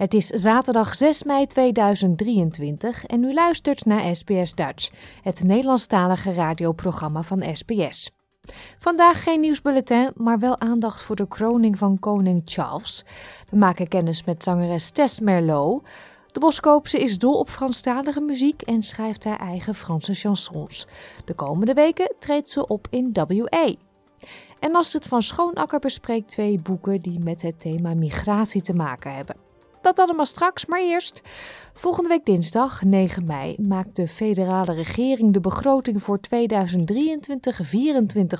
Het is zaterdag 6 mei 2023 en u luistert naar SBS Dutch, het Nederlandstalige radioprogramma van SBS. Vandaag geen nieuwsbulletin, maar wel aandacht voor de kroning van koning Charles. We maken kennis met zangeres Tess Merlot. De Boskoopse is dol op Franstalige muziek en schrijft haar eigen Franse chansons. De komende weken treedt ze op in WA. En Astrid van Schoonakker bespreekt twee boeken die met het thema migratie te maken hebben. Dat allemaal straks, maar eerst. Volgende week dinsdag, 9 mei, maakt de federale regering de begroting voor 2023-2024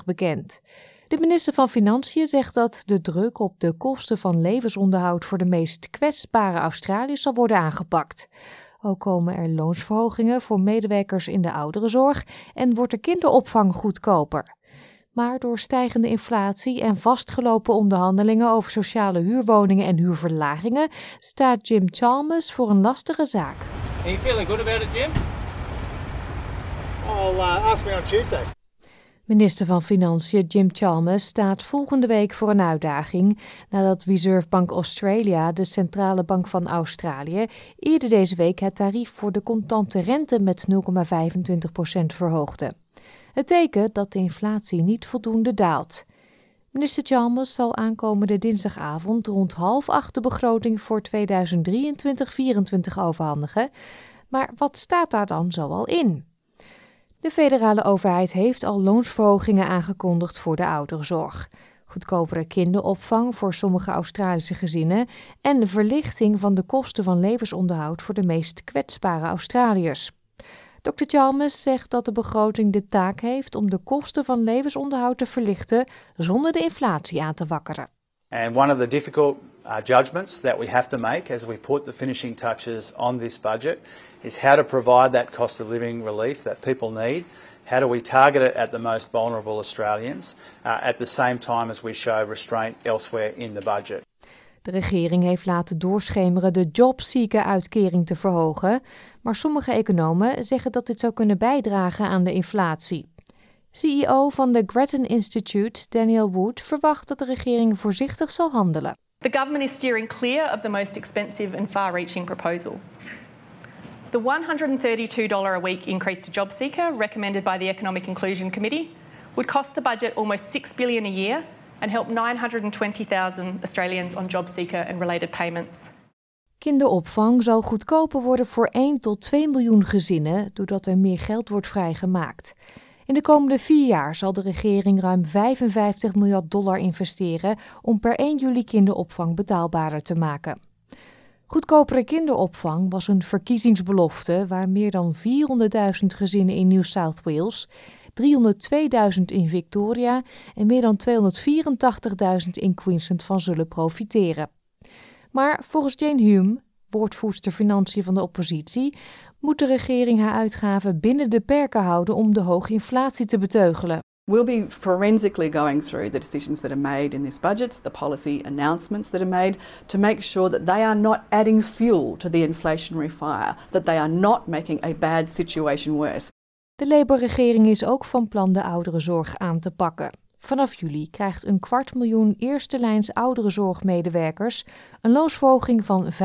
bekend. De minister van Financiën zegt dat de druk op de kosten van levensonderhoud voor de meest kwetsbare Australiërs zal worden aangepakt. Ook komen er loonsverhogingen voor medewerkers in de ouderenzorg en wordt de kinderopvang goedkoper. Maar door stijgende inflatie en vastgelopen onderhandelingen over sociale huurwoningen en huurverlagingen staat Jim Chalmers voor een lastige zaak. Are you feeling good about it, Jim? I'll uh, ask me on Tuesday. Minister van Financiën Jim Chalmers staat volgende week voor een uitdaging nadat Reserve Bank Australia, de centrale bank van Australië, eerder deze week het tarief voor de contante rente met 0,25% verhoogde. Het teken dat de inflatie niet voldoende daalt. Minister Chalmers zal aankomende dinsdagavond rond half acht de begroting voor 2023-2024 overhandigen. Maar wat staat daar dan zoal in? De federale overheid heeft al loonsverhogingen aangekondigd voor de ouderenzorg. Goedkopere kinderopvang voor sommige Australische gezinnen en de verlichting van de kosten van levensonderhoud voor de meest kwetsbare Australiërs. Dr. Chalmers zegt dat de begroting de taak heeft om de kosten van levensonderhoud te verlichten zonder de inflatie aan te wakkeren. And one of the difficult uh, judgments that we have to make as we put the finishing touches on this budget is how to provide that cost of living relief that people need. How do we target it at the most vulnerable Australians uh, at the same time as we show restraint elsewhere in the budget? De regering heeft laten doorschemeren de jobseeker-uitkering te verhogen, maar sommige economen zeggen dat dit zou kunnen bijdragen aan de inflatie. CEO van de Grattan Institute, Daniel Wood, verwacht dat de regering voorzichtig zal handelen. The government is steering clear of the most expensive and far reaching proposal. The $132 a week increase to JobSeeker, recommended by the Economic Inclusion Committee, would cost the budget almost $6 billion a year and help 920,000 Australians on JobSeeker and related payments. Kinderopvang zal goedkoper worden voor 1 tot 2 miljoen gezinnen doordat er meer geld wordt vrijgemaakt. In de komende vier jaar zal de regering ruim 55 miljard dollar investeren om per 1 juli kinderopvang betaalbaarder te maken. Goedkopere kinderopvang was een verkiezingsbelofte waar meer dan 400.000 gezinnen in New South Wales, 302.000 in Victoria en meer dan 284.000 in Queensland van zullen profiteren. Maar volgens Jane Hume, woordvoerster financiën van de oppositie, moet de regering haar uitgaven binnen de perken houden om de hoge inflatie te beteugelen. We'll be forensically going through the decisions that are made in this budget, the policy announcements that are made, to make sure that they are not adding fuel to the inflationary fire, that they are not making a bad situation worse. De Labour-regering is ook van plan de ouderenzorg aan te pakken. Vanaf juli krijgt een kwart miljoen eerste lijns ouderenzorgmedewerkers een loonsverhoging van 15%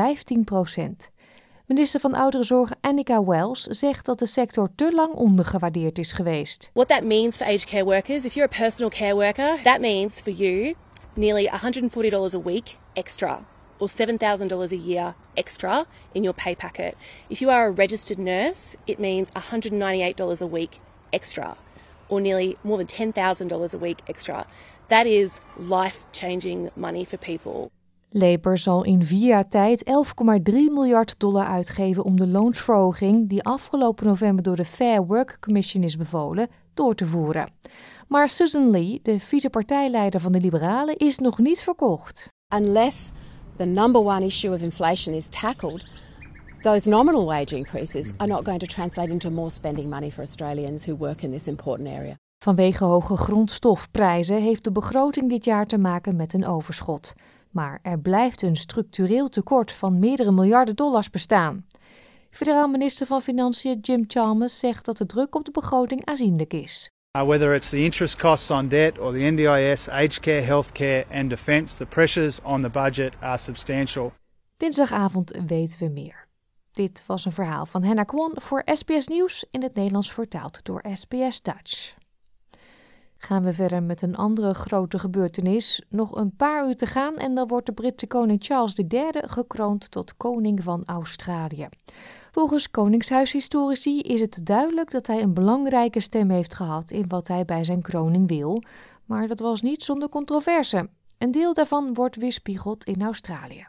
Minister van Ouderenzorg Annika Wells zegt dat de sector te lang ondergewaardeerd is geweest. What that means for aged care workers, if you're a personal care worker, that means for you nearly $140 a week extra or $7,000 a year extra in your pay packet. If you are a registered nurse, it means $198 a week extra or nearly more than $10,000 a week extra. That is life changing money for people. Labour zal in vier jaar tijd 11,3 miljard dollar uitgeven om de loonsverhoging, die afgelopen november door de Fair Work Commission is bevolen, door te voeren. Maar Susan Lee, de vicepartijleider van de Liberalen, is nog niet verkocht. Unless the number one issue of inflation is tackled, those nominal wage increases are not going to translate into more spending money for Australians who work in this important area. Vanwege hoge grondstofprijzen heeft de begroting dit jaar te maken met een overschot. Maar er blijft een structureel tekort van meerdere miljarden dollars bestaan. Federaal minister van Financiën Jim Chalmers zegt dat de druk op de begroting aanzienlijk is. Uh, whether it's the interest costs on debt or the NDIS, aged care, healthcare and defence, the pressures on the budget are substantial. Dinsdagavond weten we meer. Dit was een verhaal van Henna Kwon voor SBS Nieuws in het Nederlands vertaald door SBS Dutch. Gaan we verder met een andere grote gebeurtenis. Nog een paar uur te gaan en dan wordt de Britse koning Charles III gekroond tot koning van Australië. Volgens Koningshuishistorici is het duidelijk dat hij een belangrijke stem heeft gehad in wat hij bij zijn kroning wil, maar dat was niet zonder controverse. Een deel daarvan wordt weerspiegeld in Australië.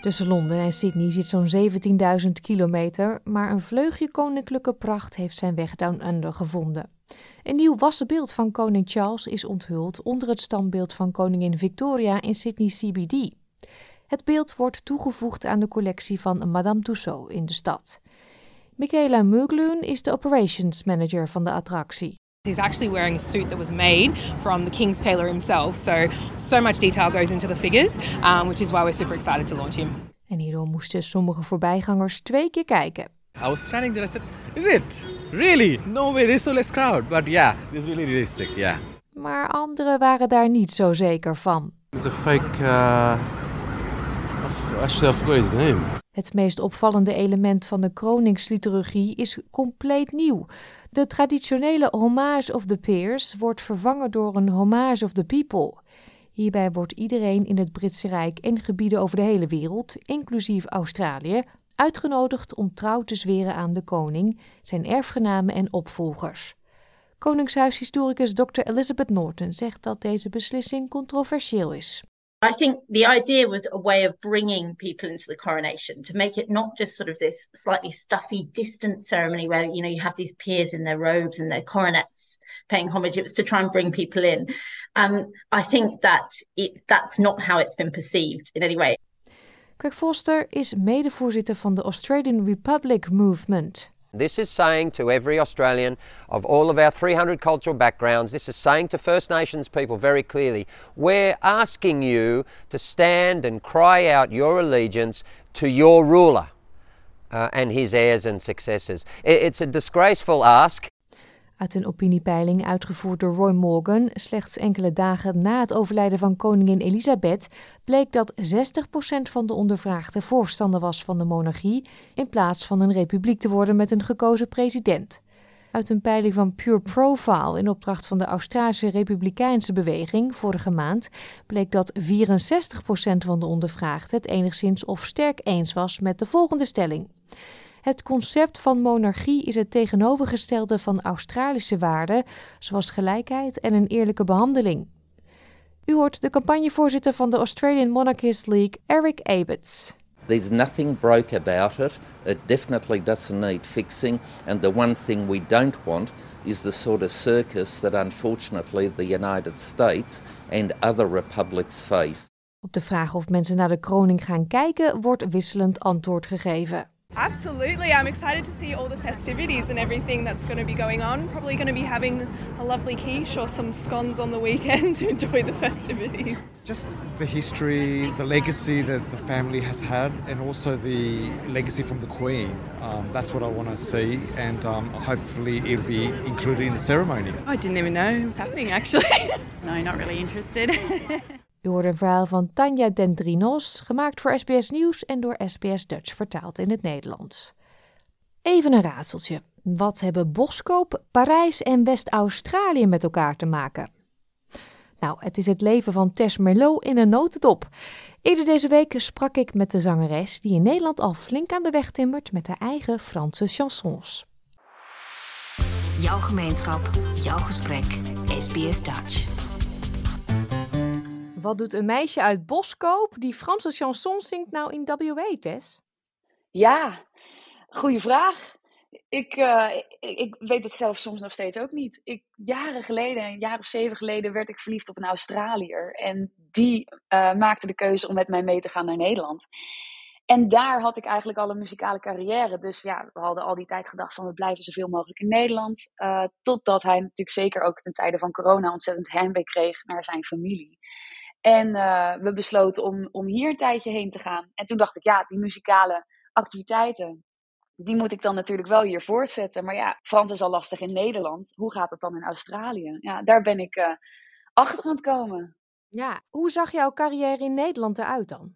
Tussen Londen en Sydney zit zo'n 17.000 kilometer, maar een vleugje koninklijke pracht heeft zijn weg down under gevonden. Een nieuw wassen beeld van koning Charles is onthuld onder het standbeeld van koningin Victoria in Sydney CBD. Het beeld wordt toegevoegd aan de collectie van Madame Tussauds in de stad. Michaela Mugloon is de operations manager van de attractie. He's actually wearing a suit that was made from the King's tailor himself. So, so much detail goes into the figures, um, which is why we're super excited to launch him. En hierdoor moesten sommige voorbijgangers twee keer kijken. I was standing there, I said, is it? Really? No way, there's so less crowd. But yeah, this is really realistic, yeah. Maar anderen waren daar niet zo zeker van. It's a fake, uh... Actually, I forgot his name. Het meest opvallende element van de kroningsliturgie is compleet nieuw. De traditionele Homage of the Peers wordt vervangen door een Homage of the People. Hierbij wordt iedereen in het Britse Rijk en gebieden over de hele wereld, inclusief Australië, uitgenodigd om trouw te zweren aan de koning, zijn erfgenamen en opvolgers. Koningshuishistoricus Dr. Elizabeth Norton zegt dat deze beslissing controversieel is. I think the idea was a way of bringing people into the coronation to make it not just sort of this slightly stuffy, distant ceremony where you know you have these peers in their robes and their coronets paying homage. It was to try and bring people in. Um, I think that it, that's not how it's been perceived in any way. Kirk Foster is medevoorzitter van de Australian Republic Movement. This is saying to every Australian of all of our 300 cultural backgrounds, this is saying to First Nations people very clearly, we're asking you to stand and cry out your allegiance to your ruler uh, and his heirs and successors. It's a disgraceful ask. Uit een opiniepeiling uitgevoerd door Roy Morgan, slechts enkele dagen na het overlijden van koningin Elisabeth, bleek dat 60% van de ondervraagden voorstander was van de monarchie, in plaats van een republiek te worden met een gekozen president. Uit een peiling van Pure Profile in opdracht van de Australische Republikeinse Beweging vorige maand bleek dat 64% van de ondervraagden het enigszins of sterk eens was met de volgende stelling. Het concept van monarchie is het tegenovergestelde van Australische waarden, zoals gelijkheid en een eerlijke behandeling. U hoort de campagnevoorzitter van de Australian Monarchist League, Eric Abetz. There's nothing broke about it. It definitely doesn't need fixing. And the one thing we don't want is the sort of circus that unfortunately the United States and other republics face. Op de vraag of mensen naar de kroning gaan kijken, wordt wisselend antwoord gegeven. Absolutely. I'm excited to see all the festivities and everything that's going to be going on. Probably going to be having a lovely quiche or some scones on the weekend to enjoy the festivities. Just the history, the legacy that the family has had, and also the legacy from the Queen. Um, that's what I want to see, and um, hopefully it'll be included in the ceremony. I didn't even know it was happening actually. no, not really interested. U hoort een verhaal van Tanja Dendrinos, gemaakt voor SBS Nieuws en door SBS Dutch vertaald in het Nederlands. Even een raadseltje. Wat hebben Boskoop, Parijs en West-Australië met elkaar te maken? Nou, het is het leven van Tess Merlot in een notendop. Eerder deze week sprak ik met de zangeres die in Nederland al flink aan de weg timmert met haar eigen Franse chansons. Jouw gemeenschap, jouw gesprek. SBS Dutch. Wat doet een meisje uit Boskoop die Franse chansons zingt nou in WA, Tess? Ja, goede vraag. Ik, uh, ik, ik, weet het zelf soms nog steeds ook niet. Ik, jaren geleden, een jaar of zeven geleden, werd ik verliefd op een Australiër. En die uh, maakte de keuze om met mij mee te gaan naar Nederland. En daar had ik eigenlijk al een muzikale carrière. Dus ja, we hadden al die tijd gedacht van we blijven zoveel mogelijk in Nederland. Uh, totdat hij natuurlijk zeker ook ten tijde van corona ontzettend heimwee kreeg naar zijn familie. En we besloten om, om hier een tijdje heen te gaan. En toen dacht ik, ja, die muzikale activiteiten, die moet ik dan natuurlijk wel hier voortzetten. Maar ja, Frans is al lastig in Nederland. Hoe gaat het dan in Australië? Ja, daar ben ik uh, achter aan het komen. Ja, hoe zag jouw carrière in Nederland eruit dan?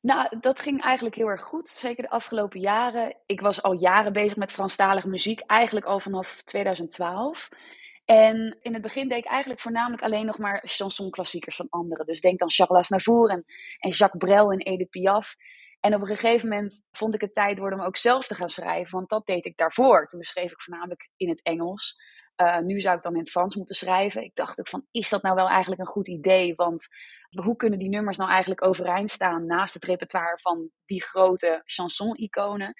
Nou, dat ging eigenlijk heel erg goed. Zeker de afgelopen jaren. Ik was al jaren bezig met Franstalige muziek. Eigenlijk al vanaf 2012. En in het begin deed ik eigenlijk voornamelijk alleen nog maar chansonklassiekers van anderen. Dus denk dan Charles Aznavour en, Jacques Brel en Edith Piaf. En op een gegeven moment vond ik het tijd worden om ook zelf te gaan schrijven, want dat deed ik daarvoor. Toen schreef ik voornamelijk in het Engels. Uh, nu zou ik dan in het Frans moeten schrijven. Ik dacht ook van, is dat nou wel eigenlijk een goed idee? Want hoe kunnen die nummers nou eigenlijk overeind staan naast het repertoire van die grote chanson-iconen?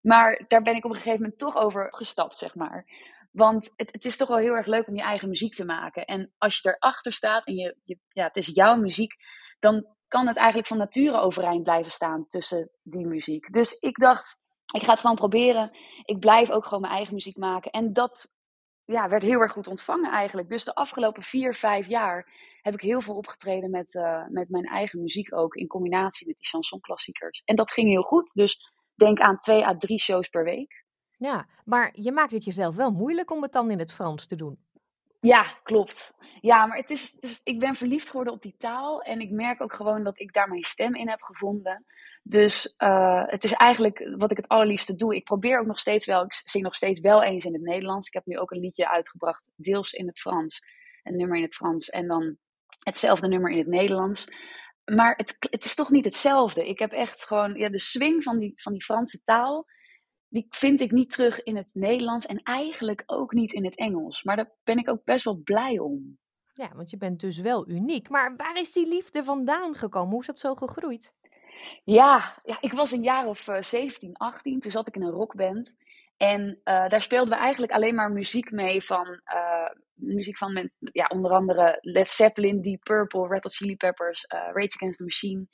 Maar daar ben ik op een gegeven moment toch over gestapt, zeg maar. Want het, het, is toch wel heel erg leuk om je eigen muziek te maken. En als je erachter staat en je, je, ja, het is jouw muziek, dan kan het eigenlijk van nature overeind blijven staan tussen die muziek. Dus ik dacht, ik ga het gewoon proberen. Ik blijf ook gewoon mijn eigen muziek maken. En dat ja, werd heel erg goed ontvangen eigenlijk. Dus de afgelopen vier, vijf jaar heb ik heel veel opgetreden met, uh, met mijn eigen muziek ook. In combinatie met die chansonklassiekers. En dat ging heel goed. Dus denk aan twee à drie shows per week. Ja, maar je maakt het jezelf wel moeilijk om het dan in het Frans te doen. Ja, klopt. Ja, maar het is, ik ben verliefd geworden op die taal. En ik merk ook gewoon dat ik daar mijn stem in heb gevonden. Dus uh, het is eigenlijk wat ik het allerliefste doe. Ik probeer ook nog steeds wel, ik zing nog steeds wel eens in het Nederlands. Ik heb nu ook een liedje uitgebracht, deels in het Frans. Een nummer in het Frans en dan hetzelfde nummer in het Nederlands. Maar het, het is toch niet hetzelfde. Ik heb echt gewoon ja, de swing van die, van die Franse taal die vind ik niet terug in het Nederlands en eigenlijk ook niet in het Engels. Maar daar ben ik ook best wel blij om. Ja, want je bent dus wel uniek. Maar waar is die liefde vandaan gekomen? Hoe is dat zo gegroeid? Ja, ja ik was een jaar of uh, 17, 18. Toen zat ik in een rockband. En uh, daar speelden we eigenlijk alleen maar muziek mee van... Uh, muziek van men, ja, onder andere Led Zeppelin, Deep Purple, Red Hot Chili Peppers, Rage Against the Machine.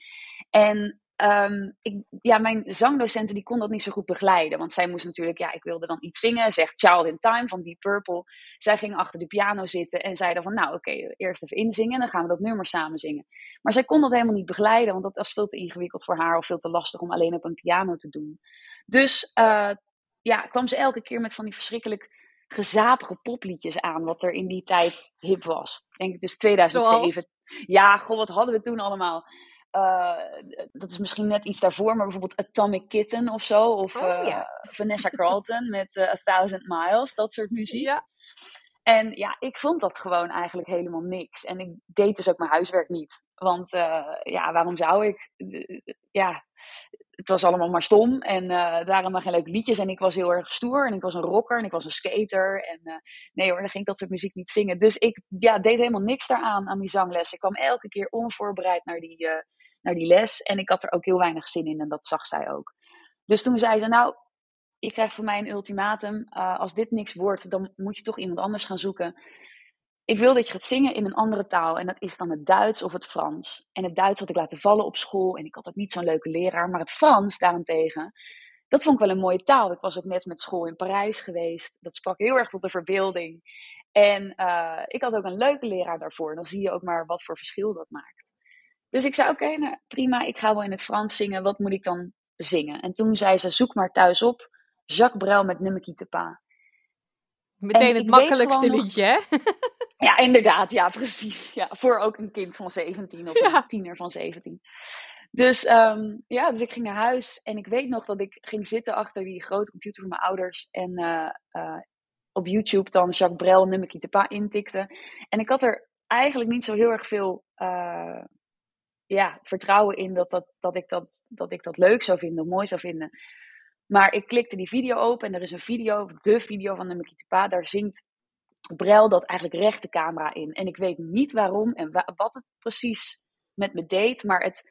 En Um, ik, ja, mijn zangdocenten die kon dat niet zo goed begeleiden. Want zij moest natuurlijk, ja, ik wilde dan iets zingen. Zegt Child in Time van Deep Purple. Zij ging achter de piano zitten en zeiden van, nou oké, okay, eerst even inzingen en dan gaan we dat nummer samen zingen. Maar zij kon dat helemaal niet begeleiden, want dat was veel te ingewikkeld voor haar of veel te lastig om alleen op een piano te doen. Dus uh, ja, kwam ze elke keer met van die verschrikkelijk gezapige popliedjes aan, wat er in die tijd hip was. Denk ik dus 2007. Zoals? Ja, goh, wat hadden we toen allemaal? Uh, dat is misschien net iets daarvoor, maar bijvoorbeeld Atomic Kitten of zo. Of oh, uh, Vanessa Carlton met uh, A Thousand Miles, dat soort muziek. Ja. En ja, ik vond dat gewoon eigenlijk helemaal niks. En ik deed dus ook mijn huiswerk niet. Want ja, waarom zou ik? ja, het was allemaal maar stom. En uh, waren maar geen leuke liedjes. En ik was heel erg stoer. En ik was een rocker. En ik was een skater. En uh, nee hoor, dan ging ik dat soort muziek niet zingen. Dus ik ja, deed helemaal niks daaraan, aan die zangles. Ik kwam elke keer onvoorbereid naar die, uh, naar die les. En ik had er ook heel weinig zin in. En dat zag zij ook. Dus toen zei ze, nou, je krijgt van mij een ultimatum. als dit niks wordt, dan moet je toch iemand anders gaan zoeken ik wil dat je gaat zingen in een andere taal. En dat is dan het Duits of het Frans. En het Duits had ik laten vallen op school. En ik had ook niet zo'n leuke leraar. Maar het Frans daarentegen, dat vond ik wel een mooie taal. Ik was ook net met school in Parijs geweest. Dat sprak heel erg tot de verbeelding. En uh, ik had ook een leuke leraar daarvoor. Dan zie je ook maar wat voor verschil dat maakt. Dus ik zei, oké, okay, nou, prima. Ik ga wel in het Frans zingen. Wat moet ik dan zingen? En toen zei ze, zoek maar thuis op. Jacques Brel met Nummeki te Pa. Meteen het makkelijkste liedje, hè? Ja, inderdaad. Ja, precies. Ja, voor ook een kind van 17 of een tiener van 17. Dus, um, ja, dus ik ging naar huis en ik weet nog dat ik ging zitten achter die grote computer van mijn ouders. En uh, uh, op YouTube dan Jacques Brel nummerkie te pa intikte. En ik had er eigenlijk niet zo heel erg veel uh, ja, vertrouwen in dat, dat, dat, ik dat, dat ik dat leuk zou vinden mooi zou vinden. Maar ik klikte die video open en er is een video, de video van de Mekitupa. Daar zingt Brel dat eigenlijk recht de camera in. En ik weet niet waarom en wat het precies met me deed. Maar het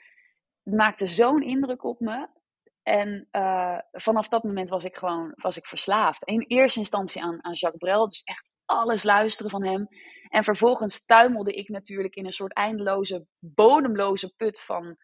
maakte zo'n indruk op me. En uh, vanaf dat moment was ik gewoon was ik verslaafd. In eerste instantie aan, aan Jacques Brel. Dus echt alles luisteren van hem. En vervolgens tuimelde ik natuurlijk in een soort eindeloze, bodemloze put van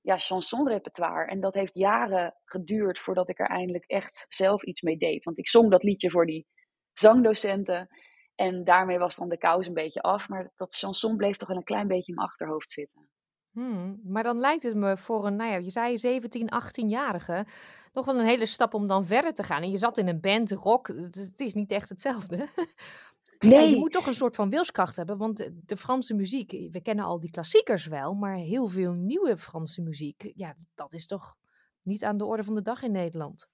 ja, chansonrepertoire. En dat heeft jaren geduurd voordat ik er eindelijk echt zelf iets mee deed. Want ik zong dat liedje voor die zangdocenten. En daarmee was dan de kous een beetje af. Maar dat chanson bleef toch wel een klein beetje in mijn achterhoofd zitten. Hmm, maar dan lijkt het me voor een, nou ja, je zei 17, 18-jarige, nog wel een hele stap om dan verder te gaan. En je zat in een band, rock, het is niet echt hetzelfde. Nee. je moet toch een soort van wilskracht hebben, want de Franse muziek, we kennen al die klassiekers wel, maar heel veel nieuwe Franse muziek, ja, dat is toch niet aan de orde van de dag in Nederland.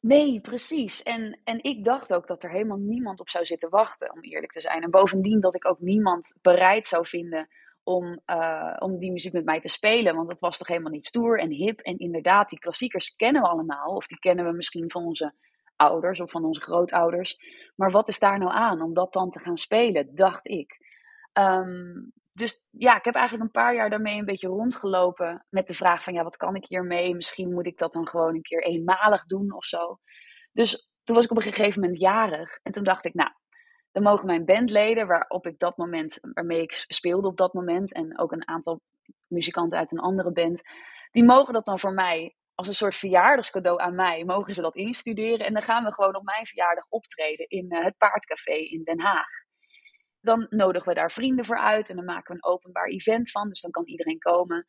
Nee, precies. En, en ik dacht ook dat er helemaal niemand op zou zitten wachten, om eerlijk te zijn. En bovendien dat ik ook niemand bereid zou vinden om, uh, om die muziek met mij te spelen. Want dat was toch helemaal niet stoer en hip. En inderdaad, die klassiekers kennen we allemaal. Of die kennen we misschien van onze ouders of van onze grootouders. Maar wat is daar nou aan om dat dan te gaan spelen, dacht ik. Um, dus ja, ik heb eigenlijk een paar jaar daarmee een beetje rondgelopen met de vraag van ja, wat kan ik hiermee? Misschien moet ik dat dan gewoon een keer eenmalig doen of zo. Dus toen was ik op een gegeven moment jarig en toen dacht ik, nou, dan mogen mijn bandleden, waarop ik dat moment, waarmee ik speelde op dat moment, en ook een aantal muzikanten uit een andere band, die mogen dat dan voor mij als een soort verjaardagscadeau aan mij, mogen ze dat instuderen. En dan gaan we gewoon op mijn verjaardag optreden in uh, het Paardcafé in Den Haag. Dan nodigen we daar vrienden voor uit en dan maken we een openbaar event van. Dus dan kan iedereen komen.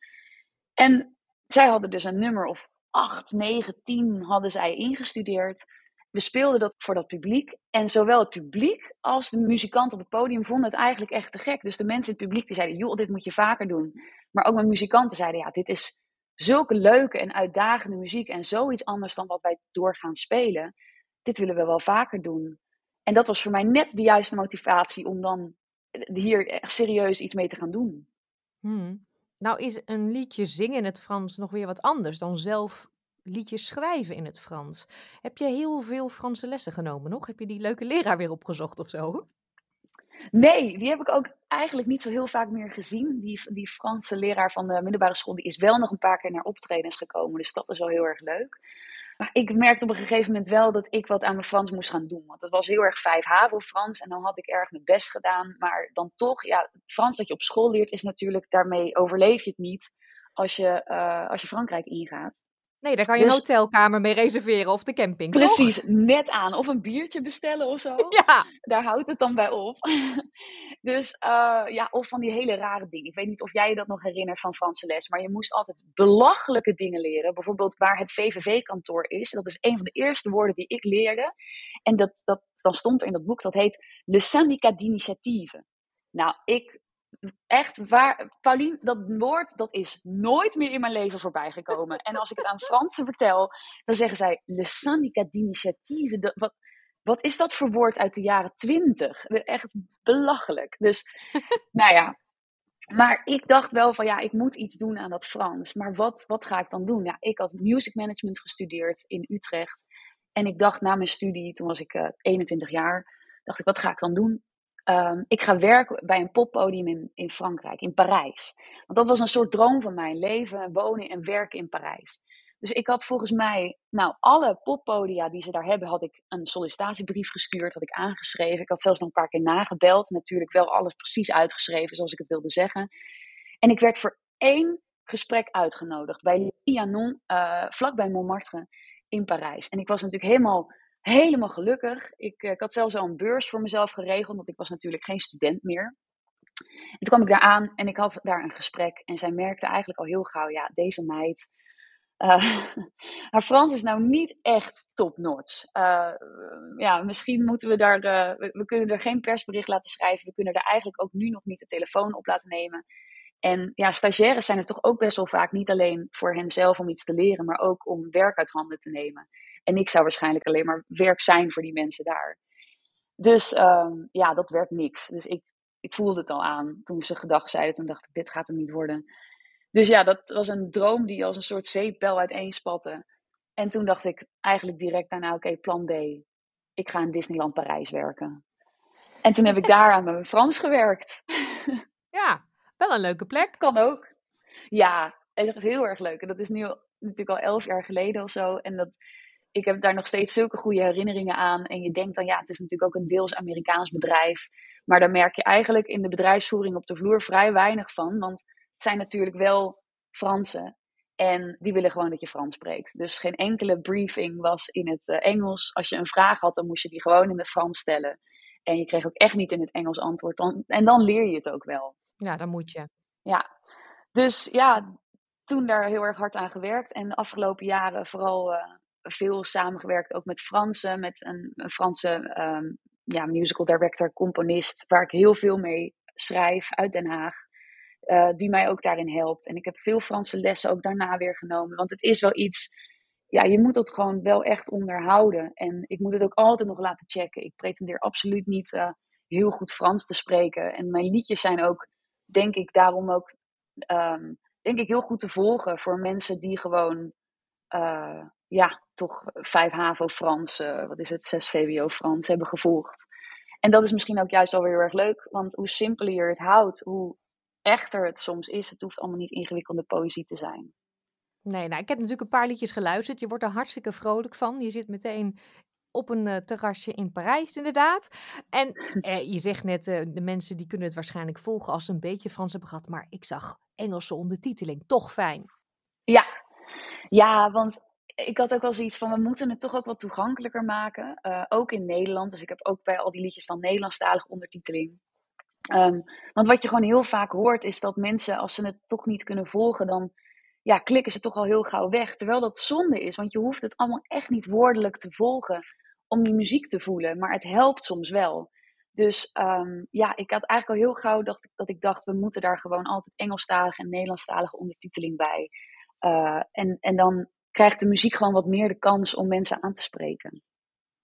En zij hadden dus een nummer of 8, 9, 10 hadden zij ingestudeerd. We speelden dat voor dat publiek. En zowel het publiek als de muzikant op het podium vonden het eigenlijk echt te gek. Dus de mensen in het publiek die zeiden, joh, dit moet je vaker doen. Maar ook mijn muzikanten zeiden, ja, dit is zulke leuke en uitdagende muziek en zoiets anders dan wat wij doorgaan spelen. Dit willen we wel vaker doen. En dat was voor mij net de juiste motivatie om dan hier echt serieus iets mee te gaan doen. Hmm. Nou is een liedje zingen in het Frans nog weer wat anders dan zelf liedjes schrijven in het Frans. Heb je heel veel Franse lessen genomen nog? Heb je die leuke leraar weer opgezocht of zo? Nee, die heb ik ook eigenlijk niet zo heel vaak meer gezien. Die, die Franse leraar van de middelbare school die is wel nog een paar keer naar optredens gekomen. Dus dat is wel heel erg leuk. Maar ik merkte op een gegeven moment wel dat ik wat aan mijn Frans moest gaan doen. Want het was heel erg vijf HAVO Frans en dan had ik erg mijn best gedaan. Maar dan toch, ja, Frans dat je op school leert is natuurlijk, daarmee overleef je het niet als je, uh, als je Frankrijk ingaat. Nee, daar kan je dus, een hotelkamer mee reserveren of de camping. Precies, net aan. Of een biertje bestellen of zo. Ja. Daar houdt het dan bij op. dus uh, ja, of van die hele rare dingen. Ik weet niet of jij je dat nog herinnert van Franse les, maar je moest altijd belachelijke dingen leren. Bijvoorbeeld waar het VVV-kantoor is. Dat is een van de eerste woorden die ik leerde. En dat, dat, dan stond er in dat boek, dat heet Le Syndicat d'Initiative. Nou, ik echt waar, Pauline, dat woord dat is nooit meer in mijn leven voorbij gekomen. En als ik het aan Fransen vertel, dan zeggen zij le syndicat d'initiative. Wat, wat is dat voor woord uit de jaren twintig? Echt belachelijk. Dus, nou ja. Maar ik dacht wel van ja, ik moet iets doen aan dat Frans. Maar wat, wat ga ik dan doen? Ja, ik had music management gestudeerd in Utrecht. En ik dacht na mijn studie, toen was ik uh, eh, 21 jaar, dacht ik, wat ga ik dan doen? Um, ik ga werken bij een poppodium in, in Frankrijk, in Parijs. Want dat was een soort droom van mijn leven, wonen en werken in Parijs. Dus ik had volgens mij, nou, alle poppodia die ze daar hebben, had ik een sollicitatiebrief gestuurd, had ik aangeschreven. Ik had zelfs nog een paar keer nagebeld, natuurlijk wel alles precies uitgeschreven zoals ik het wilde zeggen. En ik werd voor één gesprek uitgenodigd bij Lianon, uh, vlakbij Montmartre in Parijs. En ik was natuurlijk helemaal helemaal gelukkig. Ik, eh, ik had zelfs al een beurs voor mezelf geregeld, want ik was natuurlijk geen student meer. En toen kwam ik daar aan en ik had daar een gesprek. En zij merkte eigenlijk al heel gauw, ja, deze meid, uh, haar Frans is nou niet echt top-notch. Uh, ja, misschien moeten we daar, we, we, kunnen er geen persbericht laten schrijven. We kunnen er eigenlijk ook nu nog niet de telefoon op laten nemen. En ja, stagiaires zijn er toch ook best wel vaak niet alleen voor henzelf om iets te leren, maar ook om werk uit handen te nemen. En ik zou waarschijnlijk alleen maar werk zijn voor die mensen daar. Dus um, ja, dat werd niks. Dus ik, ik voelde het al aan. Toen ze gedag zeiden, toen dacht ik, dit gaat hem niet worden. Dus ja, dat was een droom die als een soort zeepbel uiteenspatte. En toen dacht ik eigenlijk direct daarna, oké, plan B. Ik ga in Disneyland Parijs werken. En toen heb ik daar aan mijn Frans gewerkt. Ja, wel een leuke plek. Kan ook. Ja, echt heel erg leuk. En dat is nu natuurlijk al elf jaar geleden of zo. En dat, ik heb daar nog steeds zulke goede herinneringen aan. En je denkt dan, ja, het is natuurlijk ook een deels Amerikaans bedrijf. Maar daar merk je eigenlijk in de bedrijfsvoering op de vloer vrij weinig van. Want het zijn natuurlijk wel Fransen. En die willen gewoon dat je Frans spreekt. Dus geen enkele briefing was in het uh, Engels. Als je een vraag had, dan moest je die gewoon in het Frans stellen. En je kreeg ook echt niet in het Engels antwoord. Dan, en dan leer je het ook wel. Ja, dan moet je. Ja, dus ja, toen daar heel erg hard aan gewerkt. En de afgelopen jaren vooral uh, veel samengewerkt, ook met Fransen, met een, een Franse um, ja, musical director, componist, waar ik heel veel mee schrijf uit Den Haag. Uh, die mij ook daarin helpt. En ik heb veel Franse lessen ook daarna weer genomen. Want het is wel iets, ja, je moet het gewoon wel echt onderhouden. En ik moet het ook altijd nog laten checken. Ik pretendeer absoluut niet uh, heel goed Frans te spreken. En mijn liedjes zijn ook, denk ik, daarom ook, um, denk ik, heel goed te volgen voor mensen die gewoon, uh, ja, toch vijf HAVO Frans, wat is het, zes VWO Frans hebben gevolgd. En dat is misschien ook juist alweer heel erg leuk, want hoe simpeler je het houdt, hoe echter het soms is. Het hoeft allemaal niet ingewikkelde poëzie te zijn. Nee, nou, ik heb natuurlijk een paar liedjes geluisterd. Je wordt er hartstikke vrolijk van. Je zit meteen op een uh, terrasje in Parijs, inderdaad. En eh, je zegt net, uh, de mensen die kunnen het waarschijnlijk volgen als ze een beetje Frans hebben gehad. Maar ik zag Engelse ondertiteling. Toch fijn. Ja, ja want ik had ook wel zoiets van, we moeten het toch ook wat toegankelijker maken. Uh, ook in Nederland. Dus ik heb ook bij al die liedjes dan Nederlandstalige ondertiteling. Um, want wat je gewoon heel vaak hoort is dat mensen, als ze het toch niet kunnen volgen, dan ja, klikken ze toch al heel gauw weg. Terwijl dat zonde is, want je hoeft het allemaal echt niet woordelijk te volgen om die muziek te voelen. Maar het helpt soms wel. Dus um, ja, ik had eigenlijk al heel gauw dacht, dat ik dacht, we moeten daar gewoon altijd Engelstalige en Nederlandstalige ondertiteling bij. Uh, en, en dan krijgt de muziek gewoon wat meer de kans om mensen aan te spreken.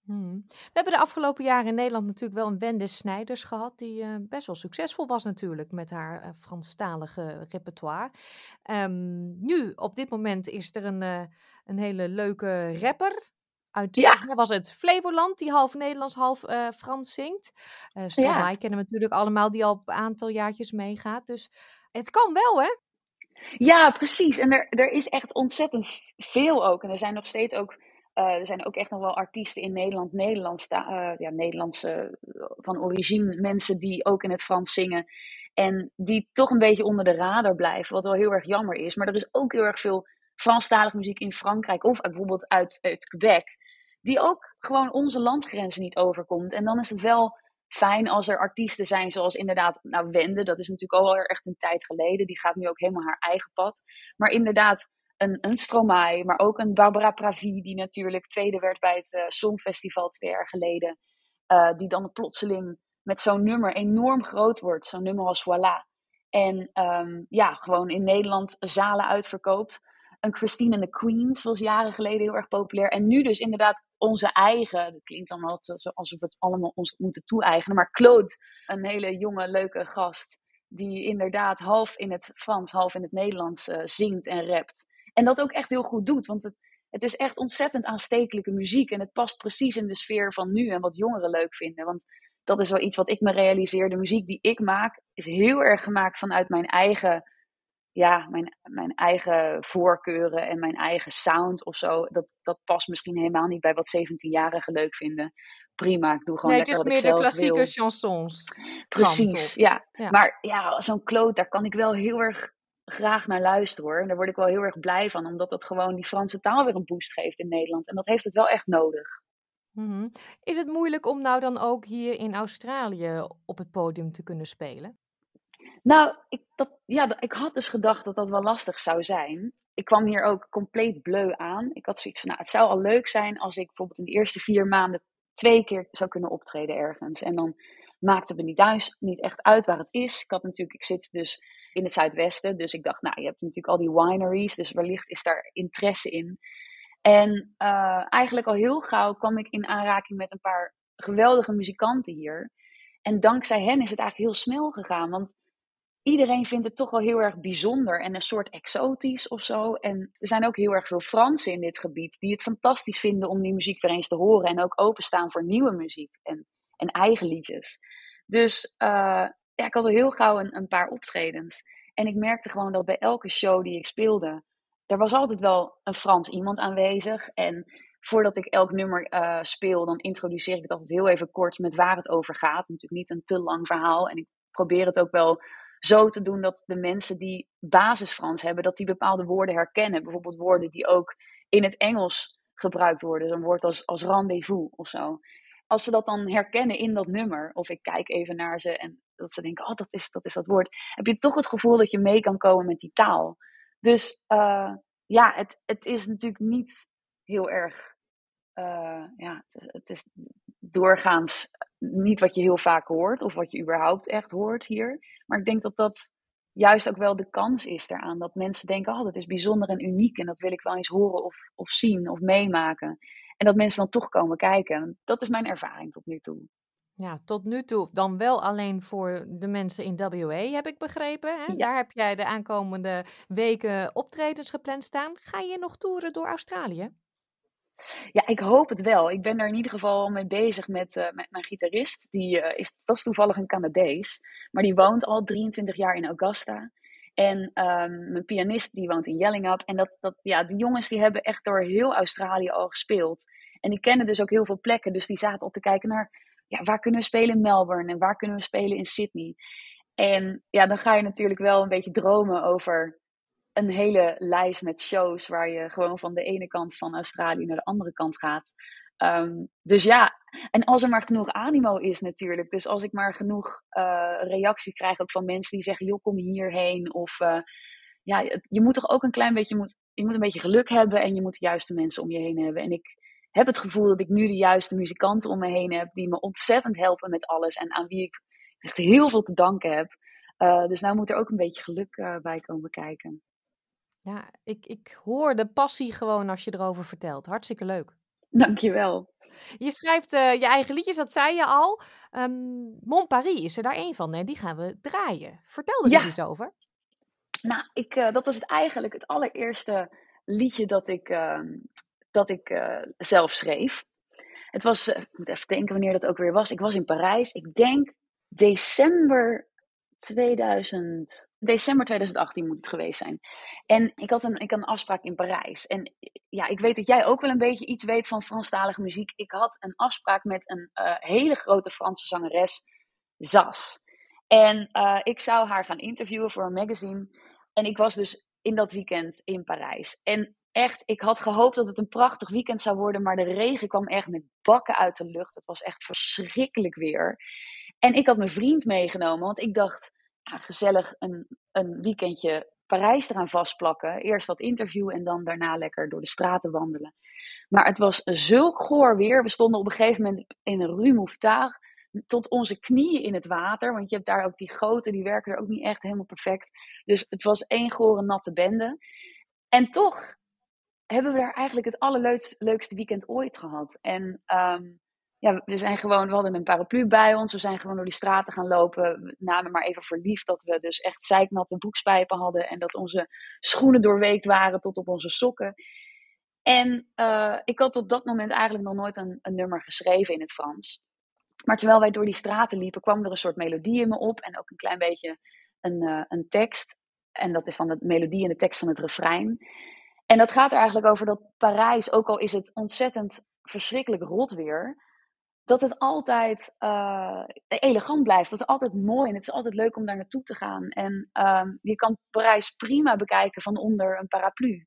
Hmm. We hebben de afgelopen jaren in Nederland natuurlijk wel een Wende Snijders gehad, die uh, best wel succesvol was natuurlijk met haar uh, Franstalige repertoire. Um, nu, op dit moment, is er een, uh, een hele leuke rapper. Uit ja. was het Flevoland, die half Nederlands, half Frans zingt. Uh, Stromae ja. kennen we natuurlijk allemaal, die al een aantal jaartjes meegaat. Dus het kan wel, hè? Ja, precies. En er, er is echt ontzettend veel ook. En er zijn nog steeds ook uh, er zijn ook echt nog wel artiesten in Nederland, Nederlands, uh, ja, Nederlandse van origine, mensen die ook in het Frans zingen. En die toch een beetje onder de radar blijven, wat wel heel erg jammer is. Maar er is ook heel erg veel Franstalige muziek in Frankrijk of bijvoorbeeld uit, uit Quebec, die ook gewoon onze landgrenzen niet overkomt. En dan is het wel fijn als er artiesten zijn zoals inderdaad, nou Wende, dat is natuurlijk al echt een tijd geleden. Die gaat nu ook helemaal haar eigen pad. Maar inderdaad, een, een Stromae, maar ook een Barbara Pravi, die natuurlijk tweede werd bij het uh, Songfestival twee jaar geleden. Uh, die dan plotseling met zo'n nummer enorm groot wordt. Zo'n nummer als Voilà. En um, ja, gewoon in Nederland zalen uitverkoopt. Een Christine and the Queens was jaren geleden heel erg populair. En nu dus inderdaad onze eigen. Dat klinkt dan altijd alsof we het allemaal ons moeten toe-eigenen. Maar Claude, een hele jonge, leuke gast. Die inderdaad half in het Frans, half in het Nederlands uh, zingt en rapt. En dat ook echt heel goed doet. Want het, het is echt ontzettend aanstekelijke muziek. En het past precies in de sfeer van nu en wat jongeren leuk vinden. Want dat is wel iets wat ik me realiseer. De muziek die ik maak is heel erg gemaakt vanuit mijn eigen, ja, mijn, mijn eigen voorkeuren en mijn eigen sound of zo. Dat, dat past misschien helemaal niet bij wat 17-jarigen leuk vinden. Prima, ik doe gewoon nee, lekker het is wat meer ik de zelf klassieke wil. chansons. Precies, ja. Ja. Maar ja, zo'n kloot, daar kan ik wel heel erg graag naar luisteren hoor. En daar word ik wel heel erg blij van, omdat dat gewoon die Franse taal weer een boost geeft in Nederland. En dat heeft het wel echt nodig. Mhm. Is het moeilijk om nou dan ook hier in Australië op het podium te kunnen spelen? Nou, ik, ja, ik had dus gedacht dat dat wel lastig zou zijn. Ik kwam hier ook compleet bleu aan. Ik had zoiets van, nou, het zou al leuk zijn als ik bijvoorbeeld in de eerste vier maanden twee keer zou kunnen optreden ergens. En dan maakte me niet, thuis, niet echt uit waar het is. Ik had natuurlijk, ik zit dus in het zuidwesten, dus ik dacht, nou, je hebt natuurlijk al die wineries, dus wellicht is daar interesse in. En eh, eigenlijk al heel gauw kwam ik in aanraking met een paar geweldige muzikanten hier. En dankzij hen is het eigenlijk heel snel gegaan, want iedereen vindt het toch wel heel erg bijzonder en een soort exotisch of zo. En er zijn ook heel erg veel Fransen in dit gebied die het fantastisch vinden om die muziek weer eens te horen. En ook openstaan voor nieuwe muziek en, en eigen liedjes. Dus uh, ja, ik had al heel gauw een, een paar optredens. En ik merkte gewoon dat bij elke show die ik speelde, er was altijd wel een Frans iemand aanwezig. En voordat ik elk nummer uh, speel, dan introduceer ik het altijd heel even kort met waar het over gaat. Natuurlijk niet een te lang verhaal. En ik probeer het ook wel zo te doen dat de mensen die basis Frans hebben, dat die bepaalde woorden herkennen. Bijvoorbeeld woorden die ook in het Engels gebruikt worden. Zo'n woord als, als rendezvous of zo. Als ze dat dan herkennen in dat nummer, of ik kijk even naar ze en dat ze denken, oh, dat is dat, is dat woord, heb je toch het gevoel dat je mee kan komen met die taal. Dus uh, ja, het, het is natuurlijk niet heel erg, uh, ja, het, het, is doorgaans niet wat je heel vaak hoort, of wat je überhaupt echt hoort hier. Maar ik denk dat dat juist ook wel de kans is daaraan. Dat mensen denken, oh, dat is bijzonder en uniek en dat wil ik wel eens horen of, of zien of meemaken. En dat mensen dan toch komen kijken. Dat is mijn ervaring tot nu toe. Ja, tot nu toe dan wel alleen voor de mensen in WA, heb ik begrepen. Hè? Daar heb jij de aankomende weken optredens gepland staan. Ga je nog toeren door Australië? Ja, ik hoop het wel. Ik ben daar in ieder geval mee bezig met, uh, met mijn gitarist. Die, uh, is, dat is toevallig een Canadees, maar die woont al 23 jaar in Augusta. En um, mijn pianist die woont in Yellingup. En dat, dat, ja, die jongens die hebben echt door heel Australië al gespeeld. En die kennen dus ook heel veel plekken. Dus die zaten al te kijken naar ja, waar kunnen we spelen in Melbourne en waar kunnen we spelen in Sydney. En ja, dan ga je natuurlijk wel een beetje dromen over een hele lijst met shows waar je gewoon van de ene kant van Australië naar de andere kant gaat. Um, dus ja, en als er maar genoeg animo is natuurlijk. Dus als ik maar genoeg uh, reacties krijg ook van mensen die zeggen, joh, kom hierheen. Of uh, ja, je moet toch ook een klein beetje, je moet, je moet een beetje geluk hebben en je moet de juiste mensen om je heen hebben. En ik heb het gevoel dat ik nu de juiste muzikanten om me heen heb die me ontzettend helpen met alles en aan wie ik echt heel veel te danken heb. Uh, dus nou moet er ook een beetje geluk bij komen kijken. Ja, ik, ik hoor de passie gewoon als je erover vertelt. Hartstikke leuk. Dankjewel. Je schrijft uh, je eigen liedjes, dat zei je al. Um, Mon Paris is er daar één van, hè? die gaan we draaien. Vertel er ja. eens iets over. Nou, ik, dat was het eigenlijk het allereerste liedje dat ik ehm, dat ik uh, zelf schreef. Het was, ik moet even denken wanneer dat ook weer was. Ik was in Parijs, ik denk december 2000, december 2018 moet het geweest zijn. En ik had een, ik had een afspraak in Parijs. En ja, ik weet dat jij ook wel een beetje iets weet van Franstalige muziek. Ik had een afspraak met een uh, hele grote Franse zangeres, Zas. En ik zou haar gaan interviewen voor een magazine. En ik was dus in dat weekend in Parijs. En echt, ik had gehoopt dat het een prachtig weekend zou worden, maar de regen kwam echt met bakken uit de lucht. Het was echt verschrikkelijk weer. En ik had mijn vriend meegenomen, want ik dacht, ja, gezellig een, een weekendje Parijs eraan vastplakken. Eerst dat interview en dan daarna lekker door de straten wandelen. Maar het was zulk goor weer. We stonden op een gegeven moment in een Rue Mouffetard tot onze knieën in het water. Want je hebt daar ook die goten, die werken er ook niet echt helemaal perfect. Dus het was één gore natte bende. En toch hebben we daar eigenlijk het allerleukste weekend ooit gehad. En um, ja, we zijn gewoon, we hadden een paraplu bij ons. We zijn gewoon door die straten gaan lopen. Namen maar even voor lief dat we dus echt zeiknatte broekspijpen hadden. En dat onze schoenen doorweekt waren tot op onze sokken. En uh, ik had tot dat moment eigenlijk nog nooit een, nummer geschreven in het Frans. Maar terwijl wij door die straten liepen, kwam er een soort melodie in me op. En ook een klein beetje een, uh, een tekst. En dat is van de melodie en de tekst van het refrein. En dat gaat er eigenlijk over dat Parijs, ook al is het ontzettend verschrikkelijk rot weer, dat het altijd uh, elegant blijft. Dat het altijd mooi en het is altijd leuk om daar naartoe te gaan. En uh, je kan Parijs prima bekijken van onder een paraplu.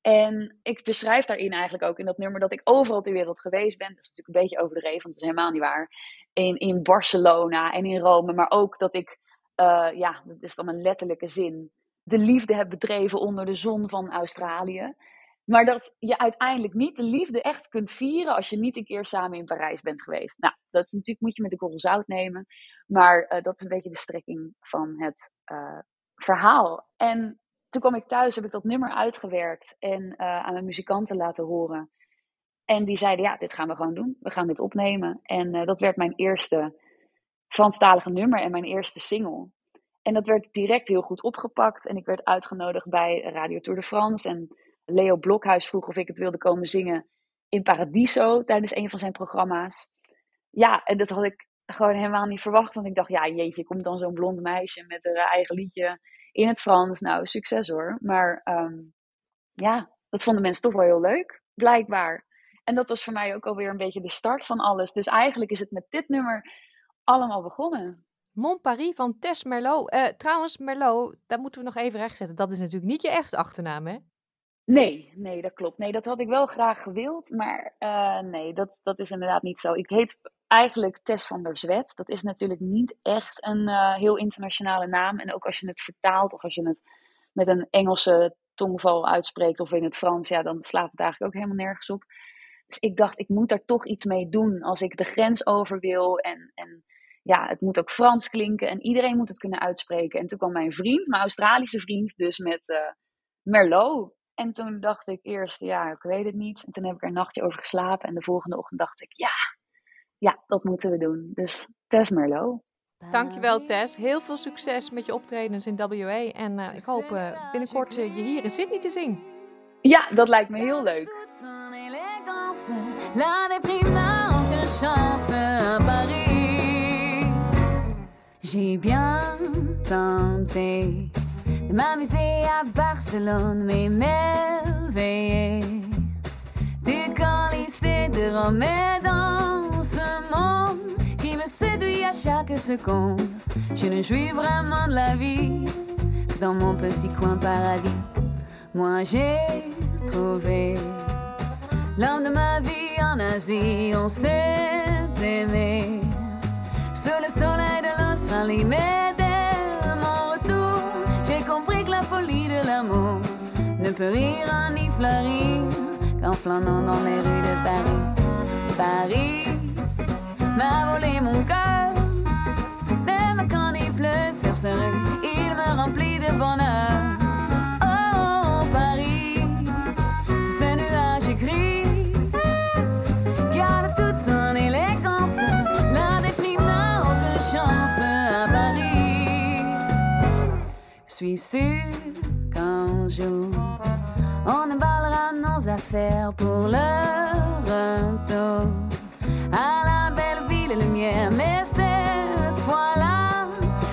En ik beschrijf daarin eigenlijk ook in dat nummer dat ik overal ter wereld geweest ben. Dat is natuurlijk een beetje overdreven, want dat is helemaal niet waar. In, in Barcelona en in Rome, maar ook dat ik, uh, ja, dat is dan een letterlijke zin de liefde hebt bedreven onder de zon van Australië. Maar dat je uiteindelijk niet de liefde echt kunt vieren als je niet een keer samen in Parijs bent geweest. Nou, dat is natuurlijk, moet je met de korrel zout nemen. Maar uh, dat is een beetje de strekking van het uh, verhaal. En toen kwam ik thuis, heb ik dat nummer uitgewerkt en uh, aan mijn muzikanten laten horen. En die zeiden, ja, dit gaan we gewoon doen. We gaan dit opnemen. En dat werd mijn eerste Franstalige nummer en mijn eerste single. En dat werd direct heel goed opgepakt. En ik werd uitgenodigd bij Radio Tour de France. En Leo Blokhuis vroeg of ik het wilde komen zingen in Paradiso tijdens een van zijn programma's. Ja, en dat had ik gewoon helemaal niet verwacht. Want ik dacht, ja, jeetje, komt dan zo'n blond meisje met haar eigen liedje in het Frans. Nou, succes hoor. Maar ehm, ja, dat vonden mensen toch wel heel leuk, blijkbaar. En dat was voor mij ook alweer een beetje de start van alles. Dus eigenlijk is het met dit nummer allemaal begonnen. Mon Paris van Tess Merlot. Uh, trouwens, Merlot, daar moeten we nog even rechtzetten. Dat is natuurlijk niet je echt achternaam, hè? Nee, nee, dat klopt. Nee, dat had ik wel graag gewild, maar uh, nee, dat, dat is inderdaad niet zo. Ik heet eigenlijk Tess van der Zwet. Dat is natuurlijk niet echt een uh, heel internationale naam. En ook als je het vertaalt of als je het met een Engelse tongval uitspreekt of in het Frans, ja, dan slaat het eigenlijk ook helemaal nergens op. Dus ik dacht, ik moet daar toch iets mee doen als ik de grens over wil. En, en ja, het moet ook Frans klinken en iedereen moet het kunnen uitspreken. En toen kwam mijn vriend, mijn Australische vriend, dus met uh, Merlot. En toen dacht ik eerst, ja, ik weet het niet. En toen heb ik er een nachtje over geslapen. En de volgende ochtend dacht ik, ja, ja, dat moeten we doen. Dus Tess Merlot. Dankjewel Tess. Heel veel succes met je optredens in WA. En uh, ik hoop uh, binnenkort uh, je hier in Sydney te zien. Ja, dat lijkt me heel leuk. J'ai bien tenté m'amuser à Barcelone, mais m'éveiller du lycée de Rome et dans ce monde qui me séduit à chaque seconde. Je ne jouis vraiment de la vie dans mon petit coin paradis. Moi j'ai trouvé l'homme de ma vie en Asie, on s'est aimé sous le soleil de l'Australie, ne peut rire ni fleurir qu'en flânant dans les rues de Paris. Paris m'a volé mon cœur, même quand il pleut sur ce rue, il me remplit de bonheur. Oh Paris, ce nuage gris, garde toute son élégance, la déprime n'a aucune chance à Paris. Suis on emballera nos affaires pour le retour à la belle ville lumière. Mais cette fois-là,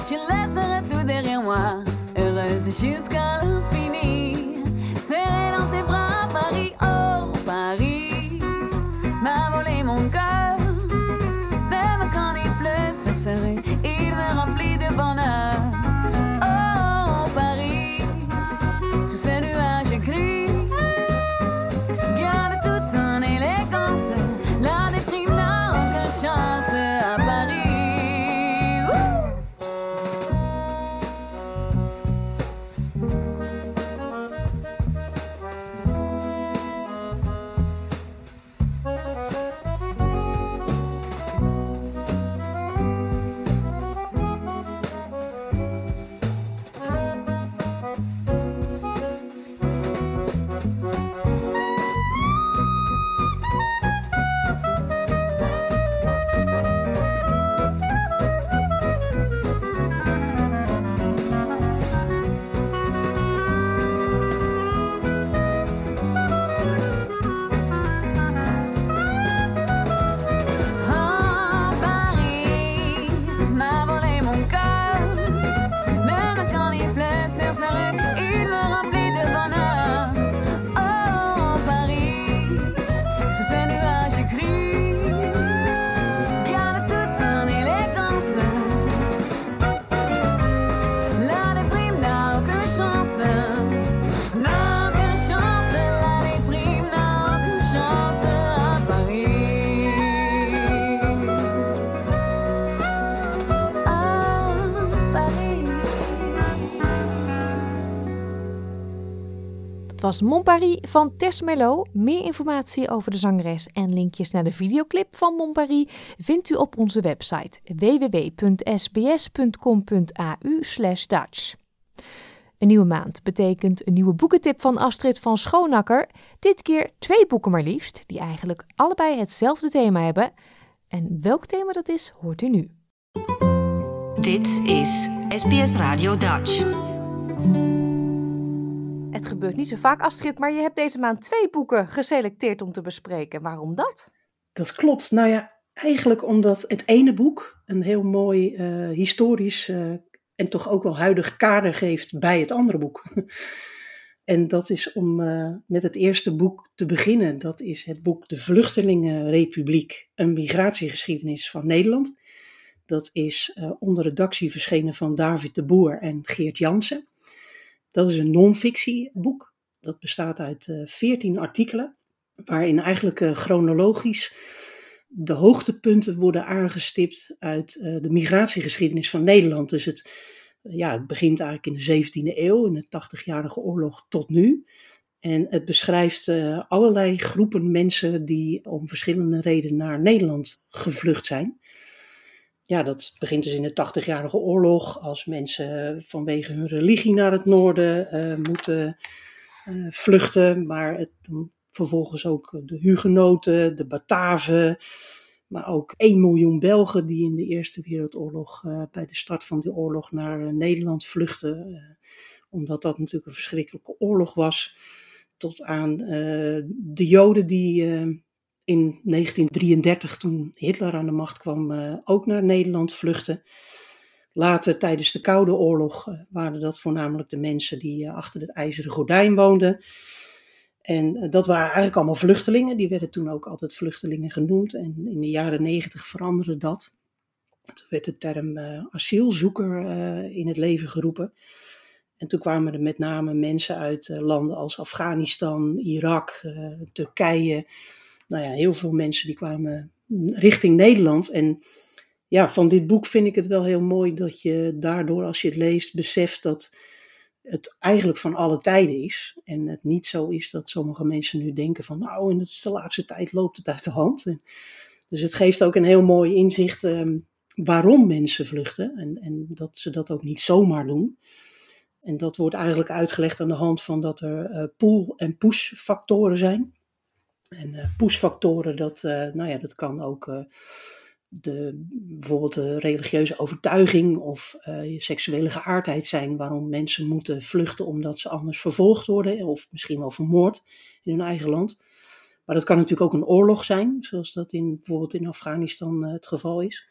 je laisserai tout derrière moi, heureuse jusqu'à was Mon Paris van Tess Merlot. Meer informatie over de zangeres en linkjes naar de videoclip van Mon Paris vindt u op onze website www.sbs.com.au Dutch. Een nieuwe maand betekent een nieuwe boekentip van Astrid van Schoonakker. Dit keer twee boeken maar liefst, die eigenlijk allebei hetzelfde thema hebben. En welk thema dat is, hoort u nu. Dit is SBS Radio Dutch. Het gebeurt niet zo vaak, Astrid, maar je hebt deze maand twee boeken geselecteerd om te bespreken. Waarom dat? Dat klopt. Nou ja, eigenlijk omdat het ene boek een heel mooi uh, historisch uh, en toch ook wel huidig kader geeft bij het andere boek. en dat is om uh, met het eerste boek te beginnen. Dat is het boek De Vluchtelingenrepubliek, een migratiegeschiedenis van Nederland. Dat is onder redactie verschenen van David de Boer en Geert Jansen. Dat is een non-fictieboek. Dat bestaat uit veertien artikelen, waarin eigenlijk chronologisch de hoogtepunten worden aangestipt uit uh, de migratiegeschiedenis van Nederland. Dus het, ja, het begint eigenlijk in de 17e eeuw, in de 80-jarige oorlog tot nu. En het beschrijft allerlei groepen mensen die om verschillende redenen naar Nederland gevlucht zijn. Ja, dat begint dus in de 80-jarige oorlog, als mensen vanwege hun religie naar het noorden uh, moeten vluchten. Maar het, Vervolgens ook de Hugenoten, de Bataven, maar ook 1 miljoen Belgen die in de Eerste Wereldoorlog, bij de start van die oorlog, naar Nederland vluchtten. Uh, omdat dat natuurlijk een verschrikkelijke oorlog was. Tot aan de Joden die in 1933, toen Hitler aan de macht kwam, ook naar Nederland vluchtten. Later, tijdens de Koude Oorlog, waren dat voornamelijk de mensen die achter het ijzeren gordijn woonden. En eh, dat waren eigenlijk allemaal vluchtelingen. Die werden toen ook altijd vluchtelingen genoemd. En in de jaren negentig veranderde dat. Toen werd de term asielzoeker in het leven geroepen. En toen kwamen er met name mensen uit landen als Afghanistan, Irak, Turkije. Nou ja, heel veel mensen die kwamen richting Nederland. En ja, van dit boek vind ik het wel heel mooi dat je daardoor, als je het leest, beseft dat het eigenlijk van alle tijden is. En het niet zo is dat sommige mensen nu denken van nou, in de laatste tijd loopt het uit de hand. Dus het geeft ook een heel mooi inzicht um, waarom mensen vluchten en, en dat ze dat ook niet zomaar doen. En dat wordt eigenlijk uitgelegd aan de hand van dat er uh, pull- en push-factoren zijn. En uh, push-factoren, dat, uh, nou ja, dat kan ook de, bijvoorbeeld de religieuze overtuiging of uh, seksuele geaardheid zijn waarom mensen moeten vluchten omdat ze anders vervolgd worden of misschien wel vermoord in hun eigen land. Maar dat kan natuurlijk ook een oorlog zijn, zoals dat in, bijvoorbeeld in Afghanistan het geval is.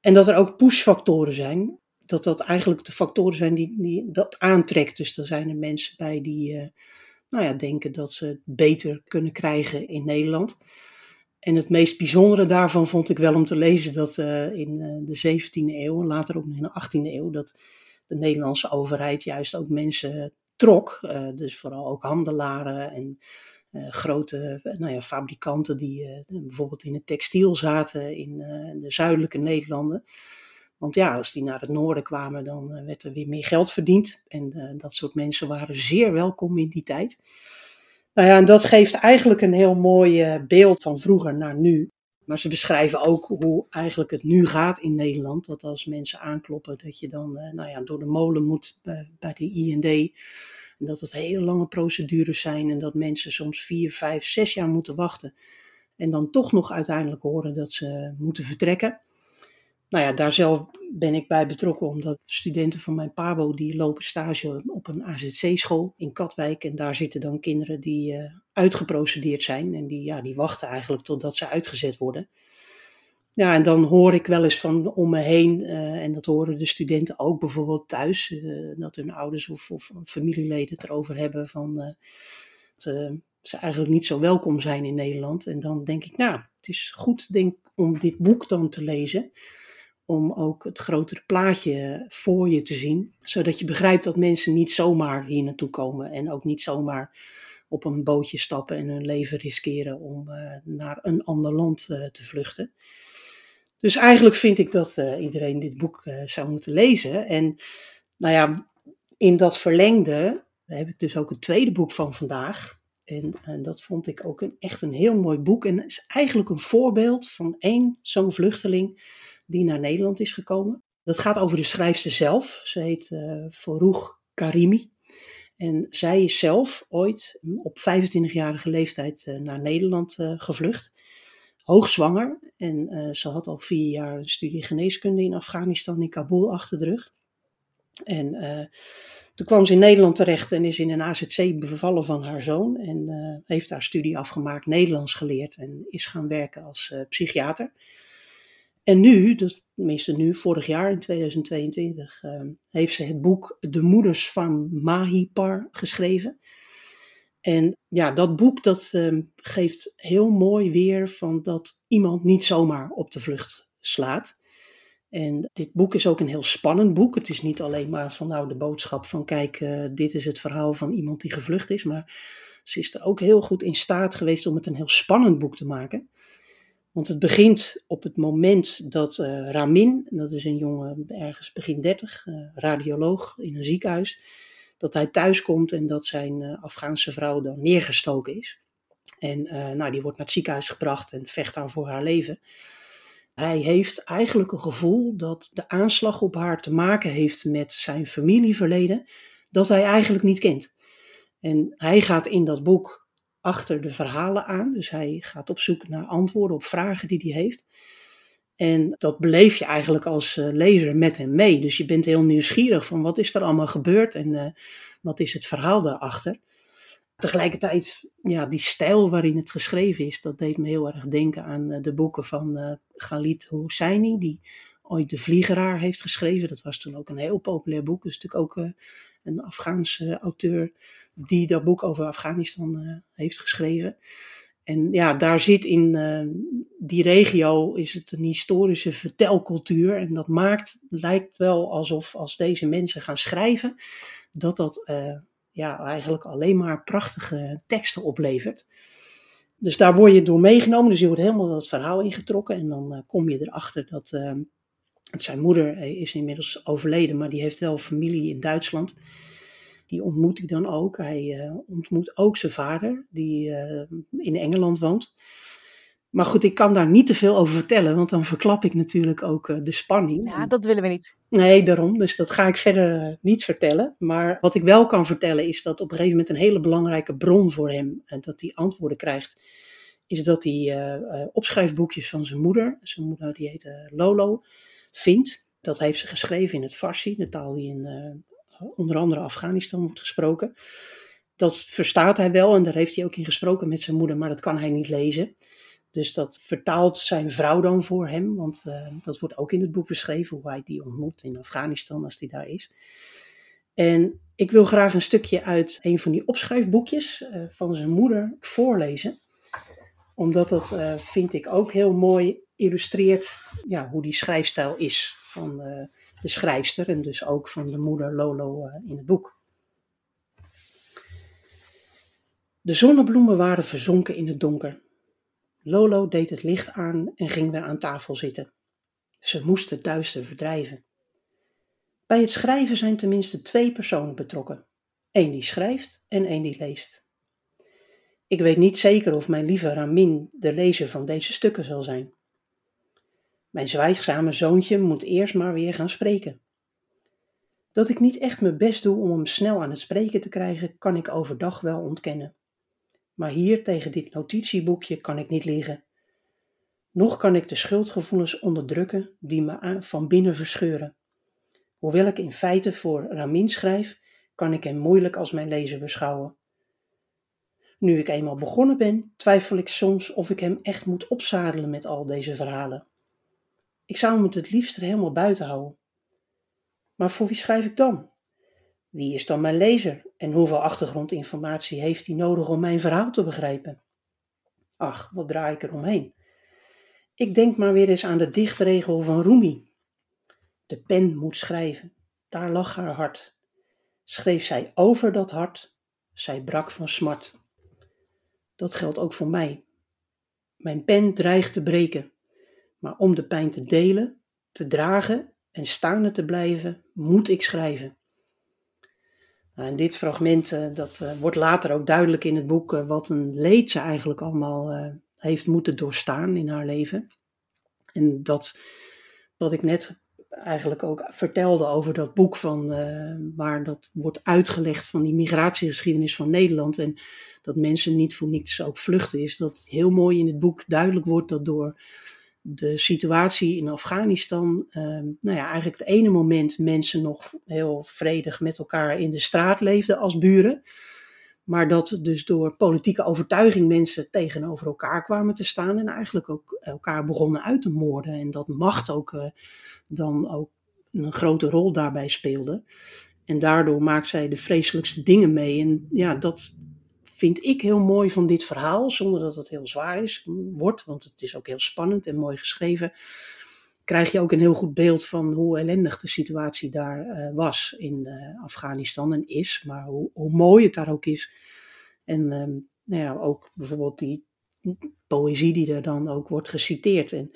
En dat er ook pushfactoren zijn, dat dat eigenlijk de factoren zijn die, die dat aantrekt. Dus er zijn er mensen bij die nou ja, denken dat ze het beter kunnen krijgen in Nederland. En het meest bijzondere daarvan vond ik wel om te lezen dat uh, in uh, de 17e eeuw en later ook in de 18e eeuw, dat de Nederlandse overheid juist ook mensen trok. Uh, dus vooral ook handelaren en grote nou ja, fabrikanten die bijvoorbeeld in het textiel zaten in de zuidelijke Nederlanden. Want ja, als die naar het noorden kwamen, dan werd er weer meer geld verdiend. En dat soort mensen waren zeer welkom in die tijd. Nou ja, en dat geeft eigenlijk een heel mooi uh, beeld van vroeger naar nu. Maar ze beschrijven ook hoe eigenlijk het nu gaat in Nederland. Dat als mensen aankloppen, dat je dan nou ja, door de molen moet bij, bij de IND. En dat het hele lange procedures zijn en dat mensen soms vier, vijf, zes jaar moeten wachten. En dan toch nog uiteindelijk horen dat ze moeten vertrekken nou ja, daar zelf ben ik bij betrokken, omdat studenten van mijn PABO die lopen stage op een AZC-school in Katwijk. En daar zitten dan kinderen die uh, uitgeprocedeerd zijn en die, ja, die wachten eigenlijk totdat ze uitgezet worden. Ja, en dan hoor ik wel eens van om me heen, uh, en dat horen de studenten ook bijvoorbeeld thuis, uh, dat hun ouders of, of familieleden het erover hebben van dat ze eigenlijk niet zo welkom zijn in Nederland. En dan denk ik, nou, het is goed denk, om dit boek dan te lezen om ook het grotere plaatje voor je te zien. Zodat je begrijpt dat mensen niet zomaar hier naartoe komen en ook niet zomaar op een bootje stappen en hun leven riskeren om uh, naar een ander land uh, te vluchten. Dus eigenlijk vind ik dat uh, iedereen dit boek zou moeten lezen. En nou ja, in dat verlengde heb ik dus ook het tweede boek van vandaag. En, en dat vond ik ook een, echt een heel mooi boek. En is eigenlijk een voorbeeld van één zo'n vluchteling die naar Nederland is gekomen. Dat gaat over de schrijfster zelf. Ze heet uh, Karimi. En zij is zelf ooit op 25-jarige leeftijd uh, naar Nederland uh, gevlucht. hoogzwanger en ze had al vier jaar een studie geneeskunde in Afghanistan, in Kabul, achter de rug. En toen kwam ze in Nederland terecht en is in een AZC bevallen van haar zoon. En heeft haar studie afgemaakt, Nederlands geleerd en is gaan werken als psychiater. En nu, dus tenminste nu, vorig jaar in 2022, heeft ze het boek De Moeders van Mahipar geschreven. En ja, dat boek dat uh, geeft heel mooi weer van dat iemand niet zomaar op de vlucht slaat. En dit boek is ook een heel spannend boek. Het is niet alleen maar van nou de boodschap van kijk, uh, dit is het verhaal van iemand die gevlucht is. Maar ze is er ook heel goed in staat geweest om het een heel spannend boek te maken. Want het begint op het moment dat uh, Ramin, dat is een jongen ergens begin 30, radioloog in een ziekenhuis dat hij thuis komt en dat zijn uh, Afghaanse vrouw dan neergestoken is. En nou, die wordt naar het ziekenhuis gebracht en vecht daar voor haar leven. Hij heeft eigenlijk een gevoel dat de aanslag op haar te maken heeft met zijn familieverleden, dat hij eigenlijk niet kent. En hij gaat in dat boek achter de verhalen aan, dus hij gaat op zoek naar antwoorden op vragen die hij heeft. En dat beleef je eigenlijk als uh, lezer met hem mee. Dus je bent heel nieuwsgierig van wat is er allemaal gebeurd en uh, wat is het verhaal daarachter. Tegelijkertijd, ja, die stijl waarin het geschreven is, dat deed me heel erg denken aan uh, de boeken van Khalid Hosseini, die ooit De Vliegeraar heeft geschreven. Dat was toen ook een heel populair boek. Dus natuurlijk ook een Afghaanse auteur die dat boek over Afghanistan heeft geschreven. En ja, daar zit in uh, die regio is het een historische vertelcultuur. En dat maakt, lijkt wel alsof als deze mensen gaan schrijven, dat dat ja, eigenlijk alleen maar prachtige teksten oplevert. Dus daar word je door meegenomen. Dus je wordt helemaal dat verhaal ingetrokken. En dan kom je erachter dat zijn moeder is inmiddels overleden, maar die heeft wel familie in Duitsland die ontmoet hij dan ook. Hij uh, ontmoet ook zijn vader, die uh, in Engeland woont. Maar goed, ik kan daar niet te veel over vertellen, want dan verklap ik natuurlijk ook uh, de spanning. Ja, dat willen we niet. Nee, daarom. Dus dat ga ik verder niet vertellen. Maar wat ik wel kan vertellen is dat op een gegeven moment een hele belangrijke bron voor hem, en dat hij antwoorden krijgt, is dat hij opschrijfboekjes van zijn moeder, zijn moeder die heet Lolo, vindt. Dat heeft ze geschreven in het Farsi, de taal die in onder andere Afghanistan wordt gesproken. Dat verstaat hij wel en daar heeft hij ook in gesproken met zijn moeder, maar dat kan hij niet lezen. Dus dat vertaalt zijn vrouw dan voor hem, want uh, dat wordt ook in het boek beschreven hoe hij die ontmoet in Afghanistan als die daar is. En ik wil graag een stukje uit een van die opschrijfboekjes uh, van zijn moeder voorlezen, omdat dat vind ik ook heel mooi illustreert ja, hoe die schrijfstijl is van de schrijfster en dus ook van de moeder Lolo uh, in het boek. De zonnebloemen waren verzonken in het donker. Lolo deed het licht aan en ging weer aan tafel zitten. Ze moest het duister verdrijven. Bij het schrijven zijn tenminste twee personen betrokken: één die schrijft en één die leest. Ik weet niet zeker of mijn lieve Ramin de lezer van deze stukken zal zijn. Mijn zwijgzame zoontje moet eerst maar weer gaan spreken. Dat ik niet echt mijn best doe om hem snel aan het spreken te krijgen, kan ik overdag wel ontkennen. Maar hier tegen dit notitieboekje kan ik niet liggen. Nog kan ik de schuldgevoelens onderdrukken die me van binnen verscheuren. Hoewel ik in feite voor Ramin schrijf, kan ik hem moeilijk als mijn lezer beschouwen. Nu ik eenmaal begonnen ben, twijfel ik soms of ik hem echt moet opzadelen met al deze verhalen. Ik zou hem het liefst er helemaal buiten houden. Maar voor wie schrijf ik dan? Wie is dan mijn lezer en hoeveel achtergrondinformatie heeft hij nodig om mijn verhaal te begrijpen? Ach, wat draai ik er omheen? Ik denk maar weer eens aan de dichtregel van Rumi. De pen moet schrijven, daar lag haar hart. Schreef zij over dat hart, zij brak van smart. Dat geldt ook voor mij. Mijn pen dreigt te breken. Maar om de pijn te delen, te dragen en staande te blijven, moet ik schrijven. Nou, dit fragment, uh, dat uh, wordt later ook duidelijk in het boek, uh, wat een leed ze eigenlijk allemaal heeft moeten doorstaan in haar leven. En dat, wat ik net eigenlijk ook vertelde over dat boek van, waar dat wordt uitgelegd van die migratiegeschiedenis van Nederland. En dat mensen niet voor niets ook vluchten, is dat heel mooi in het boek duidelijk wordt dat door de situatie in Afghanistan, ehm, nou ja, eigenlijk het ene moment mensen nog heel vredig met elkaar in de straat leefden als buren. Maar dat dus door politieke overtuiging mensen tegenover elkaar kwamen te staan en eigenlijk ook elkaar begonnen uit te moorden. En dat macht ook uh, dan ook een grote rol daarbij speelde. En daardoor maakt zij de vreselijkste dingen mee. En ja, dat vind ik heel mooi van dit verhaal, zonder dat het heel zwaar is, wordt, want het is ook heel spannend en mooi geschreven. Krijg je ook een heel goed beeld van hoe ellendig de situatie daar uh, was in uh, Afghanistan en is, maar hoe, mooi het daar ook is. En um, nou ja, ook bijvoorbeeld die poëzie die er dan ook wordt geciteerd. En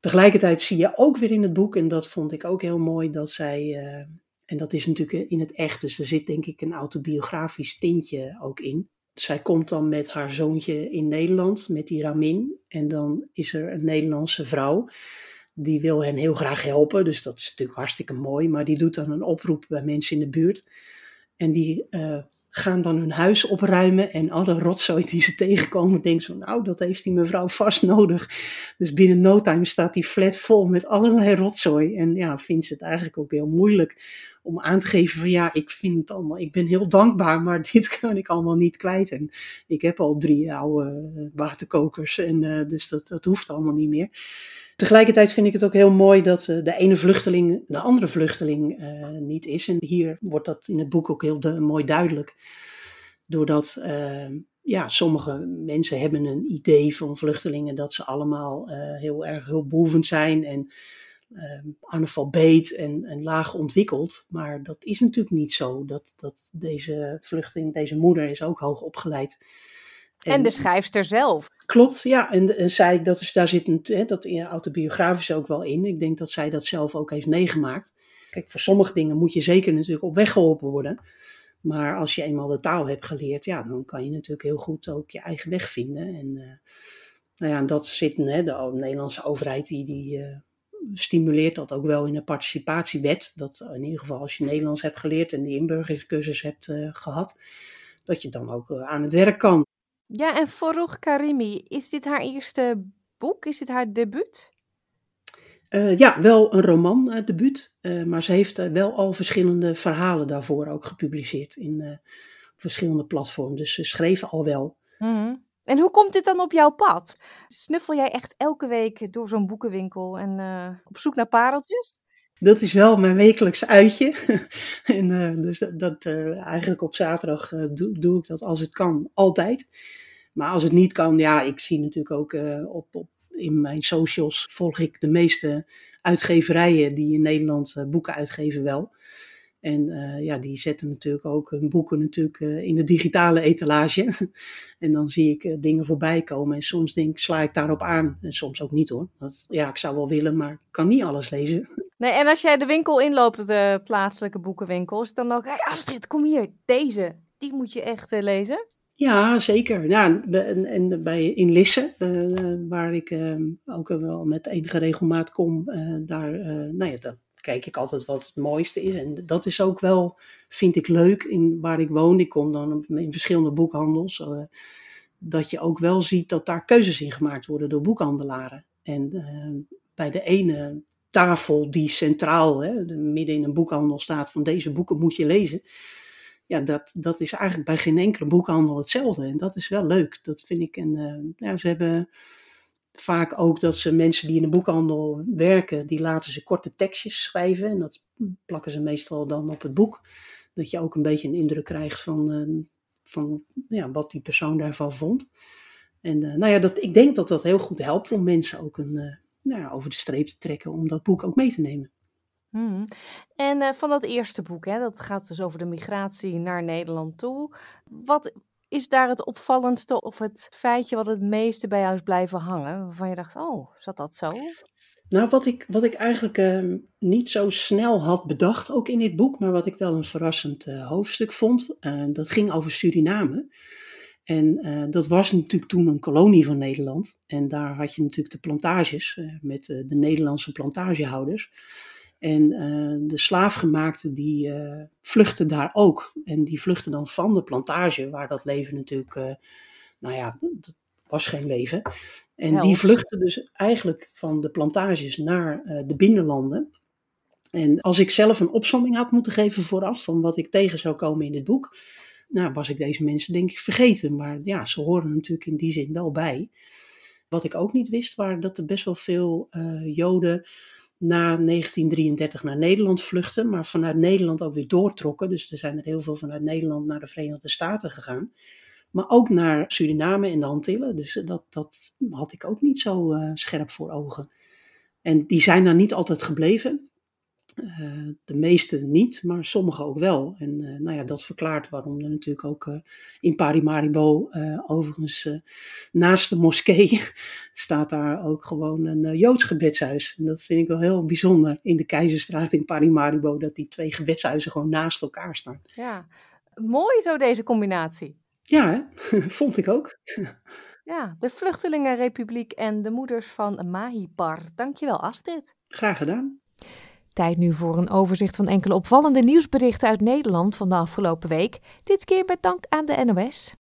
tegelijkertijd zie je ook weer in het boek, en dat vond ik ook heel mooi, dat zij, uh, en dat is natuurlijk in het echt, dus er zit denk ik een autobiografisch tintje ook in. Zij komt dan met haar zoontje in Nederland, met die Ramin. En dan is er een Nederlandse vrouw, die wil hen heel graag helpen. Dus dat is natuurlijk hartstikke mooi, maar die doet dan een oproep bij mensen in de buurt. En die uh, gaan dan hun huis opruimen en alle rotzooi die ze tegenkomen, denken ze, nou, dat heeft die mevrouw vast nodig. Dus binnen no time staat die flat vol met allerlei rotzooi. En ja, vindt ze het eigenlijk ook heel moeilijk om aan te geven van ja, ik vind het allemaal, ik ben heel dankbaar, maar dit kan ik allemaal niet kwijt. En ik heb al drie oude waterkokers en uh, dus dat, dat hoeft allemaal niet meer. Tegelijkertijd vind ik het ook heel mooi dat uh, de ene vluchteling de andere vluchteling uh, niet is. En hier wordt dat in het boek ook heel mooi duidelijk. Doordat ja, sommige mensen hebben een idee van vluchtelingen dat ze allemaal heel erg hulpbehoevend zijn en analfabeet en, en laag ontwikkeld. Maar dat is natuurlijk niet zo. Dat, dat deze vluchteling, deze moeder is ook hoog opgeleid. En, en de schrijfster zelf. Klopt, ja. En, en zij, dat is, daar zit een, hè, dat autobiografisch ook wel in. Ik denk dat zij dat zelf ook heeft meegemaakt. Kijk, voor sommige dingen moet je zeker natuurlijk op weg geholpen worden. Maar als je eenmaal de taal hebt geleerd, ja, dan kan je natuurlijk heel goed ook je eigen weg vinden. En uh, nou ja, dat zit, hè, de Nederlandse overheid die, die uh, stimuleert dat ook wel in de participatiewet. Dat in ieder geval als je Nederlands hebt geleerd en die inburgeringscursus hebt uh, gehad, dat je dan ook aan het werk kan. Ja, en Farouk Karimi, is dit haar eerste boek? Is dit haar debuut? Uh, ja, wel een roman uh, debuut, uh, maar ze heeft wel al verschillende verhalen daarvoor ook gepubliceerd in verschillende platforms. Dus ze schreef al wel. Mm -hmm. En hoe komt dit dan op jouw pad? Snuffel jij echt elke week door zo'n boekenwinkel en op zoek naar pareltjes? Dat is wel mijn wekelijks uitje. en, uh, dus dat, uh, eigenlijk op zaterdag uh, doe, doe, ik dat als het kan, altijd. Maar als het niet kan, ja, ik zie natuurlijk ook op, op, in mijn socials volg ik de meeste uitgeverijen die in Nederland boeken uitgeven wel. En ja, die zetten natuurlijk ook hun boeken natuurlijk, in de digitale etalage. en dan zie ik dingen voorbij komen. En soms denk, sla ik daarop aan. En soms ook niet hoor. Dat, ja, ik zou wel willen, maar ik kan niet alles lezen. En als jij de winkel inloopt, de plaatselijke boekenwinkel, is dan ook... Astrid, kom hier, deze. Die moet je echt lezen. Ja, zeker. Ja, en, bij, in Lisse, waar ik ook wel met enige regelmaat kom, daar, nou ja, dat, kijk ik altijd wat het mooiste is. En dat is ook wel, vind ik leuk, in waar ik woon. Ik kom dan in verschillende boekhandels. Dat je ook wel ziet dat daar keuzes in gemaakt worden door boekhandelaren. En uh, bij de ene tafel die centraal, hè, midden in een boekhandel staat, van deze boeken moet je lezen. Ja, dat, dat is eigenlijk bij geen enkele boekhandel hetzelfde. En dat is wel leuk. Dat vind ik. En uh, ja, ze hebben vaak ook dat ze mensen die in de boekhandel werken, die laten ze korte tekstjes schrijven. En dat plakken ze meestal dan op het boek. Dat je ook een beetje een indruk krijgt van, uh, van ja, wat die persoon daarvan vond. En uh, nou ja, dat, ik denk dat dat heel goed helpt om mensen ook een, nou ja, over de streep te trekken om dat boek ook mee te nemen. Hmm. En van dat eerste boek, hè, dat gaat dus over de migratie naar Nederland toe. Wat, is daar het opvallendste of het feitje wat het meeste bij jou is blijven hangen? Waarvan je dacht, oh, zat dat zo? Nou, wat ik, wat ik eigenlijk uh, niet zo snel had bedacht, ook in dit boek, maar wat ik wel een verrassend uh, hoofdstuk vond, uh, dat ging over Suriname. En eh, dat was natuurlijk toen een kolonie van Nederland. En daar had je natuurlijk de plantages met de Nederlandse plantagehouders. En de slaafgemaakten die vluchten daar ook. En die vluchten dan van de plantage, waar dat leven natuurlijk, nou ja, dat was geen leven. En die vluchten dus eigenlijk van de plantages naar de binnenlanden. En als ik zelf een opsomming had moeten geven vooraf van wat ik tegen zou komen in dit boek, nou, was ik deze mensen denk ik vergeten. Maar ja, ze horen natuurlijk in die zin wel bij. Wat ik ook niet wist, waren dat er best wel veel uh, Joden na 1933 naar Nederland vluchten, maar vanuit Nederland ook weer doortrokken. Dus er zijn er heel veel vanuit Nederland naar de Verenigde Staten gegaan. Maar ook naar Suriname en de Antillen. Dus dat, dat had ik ook niet zo uh, scherp voor ogen. En die zijn daar niet altijd gebleven. Uh, de meeste niet, maar sommige ook wel. En uh, nou ja, dat verklaart waarom er natuurlijk ook uh, in Parimaribo, overigens naast de moskee, staat daar ook gewoon een Joods gebedshuis. En dat vind ik wel heel bijzonder in de Keizerstraat in Parimaribo, dat die twee gebedshuizen gewoon naast elkaar staan. Ja, mooi zo deze combinatie. Ja, vond ik ook. Ja, de Vluchtelingenrepubliek en de moeders van Mahipar. Dankjewel Astrid. Graag gedaan. Tijd nu voor een overzicht van enkele opvallende nieuwsberichten uit Nederland van de afgelopen week. Dit keer met dank aan de NOS.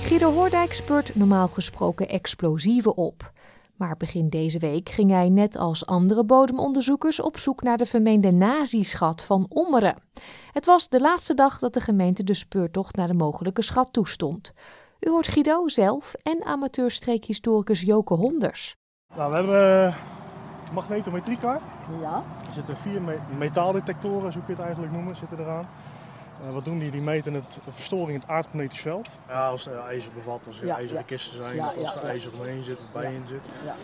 Guido Hoordijk speurt normaal gesproken explosieven op. Maar begin deze week ging hij net als andere bodemonderzoekers op zoek naar de vermeende nazischat van Ommeren. Het was de laatste dag dat de gemeente de speurtocht naar de mogelijke schat toestond. U hoort Guido zelf en amateurstreekhistoricus Joke Honders. Nou, we hebben uh, magnetometriekar. Ja. Er zitten vier me metaaldetectoren, zo kun je het eigenlijk noemen, zitten eraan. Uh, wat doen die? Die meten het verstoring in het aardmagnetisch veld. Ja, als er ijzer bevat, als er ja, ijzeren ja. kisten zijn, ja, of als er ijzer omheen zit of bij in zit. Ja,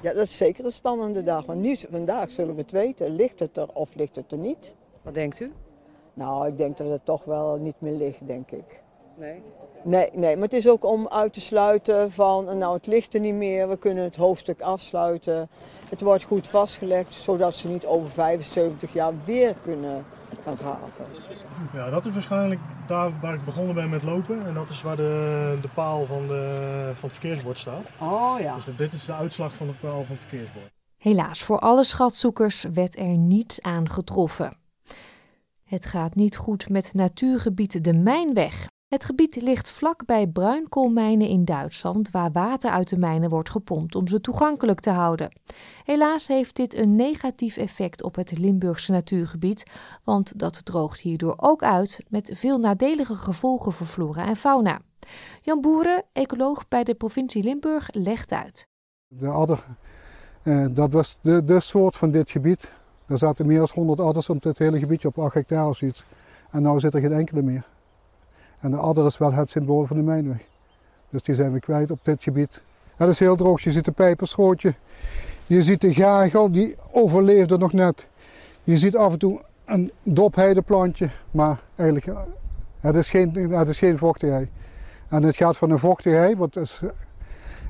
ja. dat is zeker een spannende dag. Maar nu, vandaag zullen we het weten. Ligt het er of ligt het er niet? Wat denkt u? Nou, ik denk dat het toch wel niet meer ligt, denk ik. Nee? Nee, nee, maar het is ook om uit te sluiten van, nou het ligt er niet meer, we kunnen het hoofdstuk afsluiten. Het wordt goed vastgelegd, zodat ze niet over 75 jaar weer kunnen gaan graven. Ja, dat is waarschijnlijk daar waar ik begonnen ben met lopen. En dat is waar de, de paal van, de, van het verkeersbord staat. Oh ja. Dus dit is de uitslag van de paal van het verkeersbord. Helaas, voor alle schatzoekers werd er niets aangetroffen. Het gaat niet goed met natuurgebied De Mijnweg. Het gebied ligt vlak bij bruinkoolmijnen in Duitsland, waar water uit de mijnen wordt gepompt om ze toegankelijk te houden. Helaas heeft dit een negatief effect op het Limburgse natuurgebied, want dat droogt hierdoor ook uit met veel nadelige gevolgen voor flora en fauna. Jan Boeren, ecoloog bij de provincie Limburg, legt uit. De adder, eh, dat was de, de soort van dit gebied. Er zaten meer dan 100 adders op het hele gebiedje op 8 hectare of zoiets. En nu zit er geen enkele meer. En de adder is wel het symbool van de mijnweg. Dus die zijn we kwijt op dit gebied. Het is heel droog. Je ziet de pijperschrootje. Je ziet de gagel, die overleefde nog net. Je ziet af en toe een dopheideplantje, maar eigenlijk het is geen, het is geen vochtigheid. En het gaat van een vochtigheid, wat is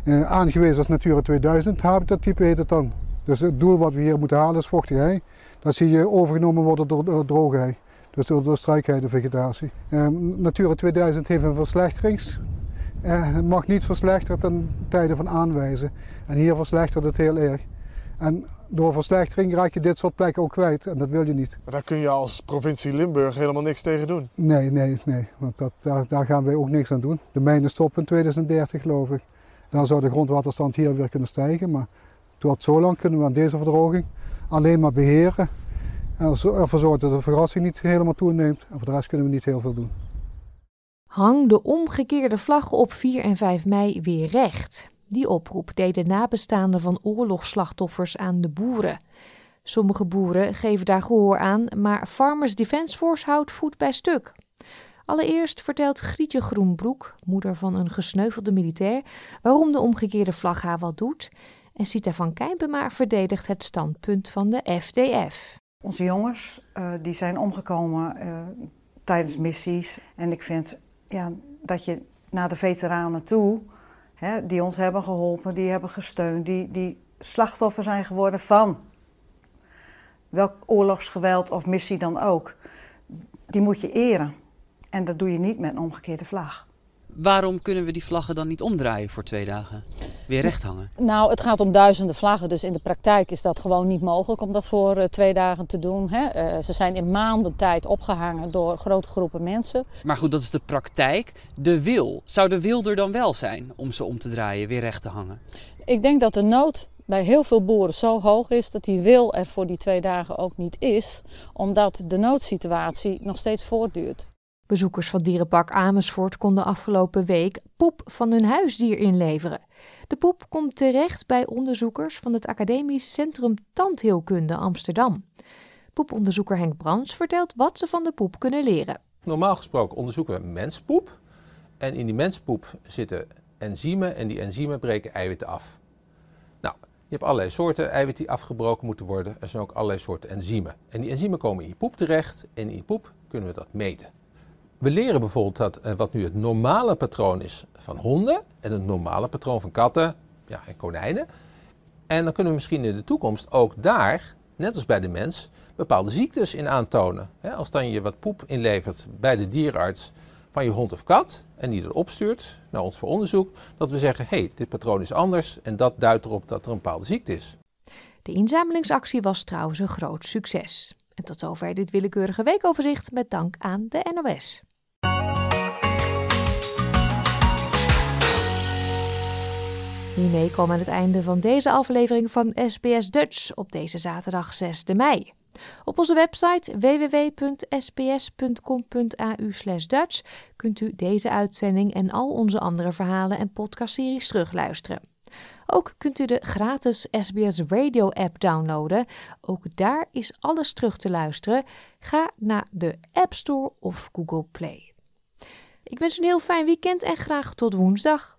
eh, aangewezen als Natura 2000 habitattype heet het dan. Dus het doel wat we hier moeten halen is vochtigheid. Dat zie je overgenomen worden door, door droogheid. Dus door, door struikheidevegetatie. Eh, Natura 2000 heeft een verslechterings. Eh, het mag niet verslechteren ten tijde van aanwijzen. En hier verslechtert het heel erg. En door verslechtering raak je dit soort plekken ook kwijt en dat wil je niet. Maar daar kun je als provincie Limburg helemaal niks tegen doen? Nee, nee, nee. Want dat, daar, daar gaan wij ook niks aan doen. De mijnen stoppen in 2030 geloof ik. Dan zou de grondwaterstand hier weer kunnen stijgen. Maar tot zo lang kunnen we aan deze verdroging alleen maar beheren en ervoor zorgen dat de verrassing niet helemaal toeneemt. En voor de rest kunnen we niet heel veel doen. Hang de omgekeerde vlag op 4 en 5 mei weer recht. Die oproep deden nabestaanden van oorlogsslachtoffers aan de boeren. Sommige boeren geven daar gehoor aan, maar Farmers Defence Force houdt voet bij stuk. Allereerst vertelt Grietje Groenbroek, moeder van een gesneuvelde militair, waarom de omgekeerde vlag haar wat doet. En Sita van Kijnbema verdedigt het standpunt van de FDF. Onze jongens uh, die zijn omgekomen uh, tijdens missies. En ik vind ja, dat je naar de veteranen toe, hè, die ons hebben geholpen, die hebben gesteund, die, die slachtoffer zijn geworden van welk oorlogsgeweld of missie dan ook, die moet je eren. En dat doe je niet met een omgekeerde vlag. Waarom kunnen we die vlaggen dan niet omdraaien voor twee dagen? weer recht hangen? Nou, het gaat om duizenden vlaggen, dus in de praktijk is dat gewoon niet mogelijk om dat voor uh, twee dagen te doen. Hè. Uh, ze zijn in maanden tijd opgehangen door grote groepen mensen. Maar goed, dat is de praktijk. De wil, zou de wil er dan wel zijn om ze om te draaien, weer recht te hangen? Ik denk dat de nood bij heel veel boeren zo hoog is dat die wil er voor die twee dagen ook niet is, omdat de noodsituatie nog steeds voortduurt. Bezoekers van dierenpark Amersfoort konden afgelopen week poep van hun huisdier inleveren. De poep komt terecht bij onderzoekers van het Academisch Centrum Tandheelkunde Amsterdam. Poeponderzoeker Henk Brands vertelt wat ze van de poep kunnen leren. Normaal gesproken onderzoeken we menspoep. En in die menspoep zitten enzymen en die enzymen breken eiwitten af. Nou, je hebt allerlei soorten eiwitten die afgebroken moeten worden. Er zijn ook allerlei soorten enzymen. En die enzymen komen in je poep terecht en in je poep kunnen we dat meten. We leren bijvoorbeeld dat uh, wat nu het normale patroon is van honden en het normale patroon van katten ja, en konijnen. En dan kunnen we misschien in de toekomst ook daar, net als bij de mens, bepaalde ziektes in aantonen. als dan je wat poep inlevert bij de dierenarts van je hond of kat en die dat opstuurt naar ons voor onderzoek, dat we zeggen, hé, hey, dit patroon is anders en dat duidt erop dat er een bepaalde ziekte is. De inzamelingsactie was trouwens een groot succes. En tot zover dit willekeurige weekoverzicht met dank aan de NOS. Hiermee komen we aan het einde van deze aflevering van SBS Dutch op deze zaterdag 6 mei. Op onze website www.sbs.com.au/dutch kunt u deze uitzending en al onze andere verhalen en podcastseries terugluisteren. Ook kunt u de gratis SBS Radio app downloaden. Ook daar is alles terug te luisteren. Ga naar de App Store of Google Play. Ik wens u een heel fijn weekend en graag tot woensdag.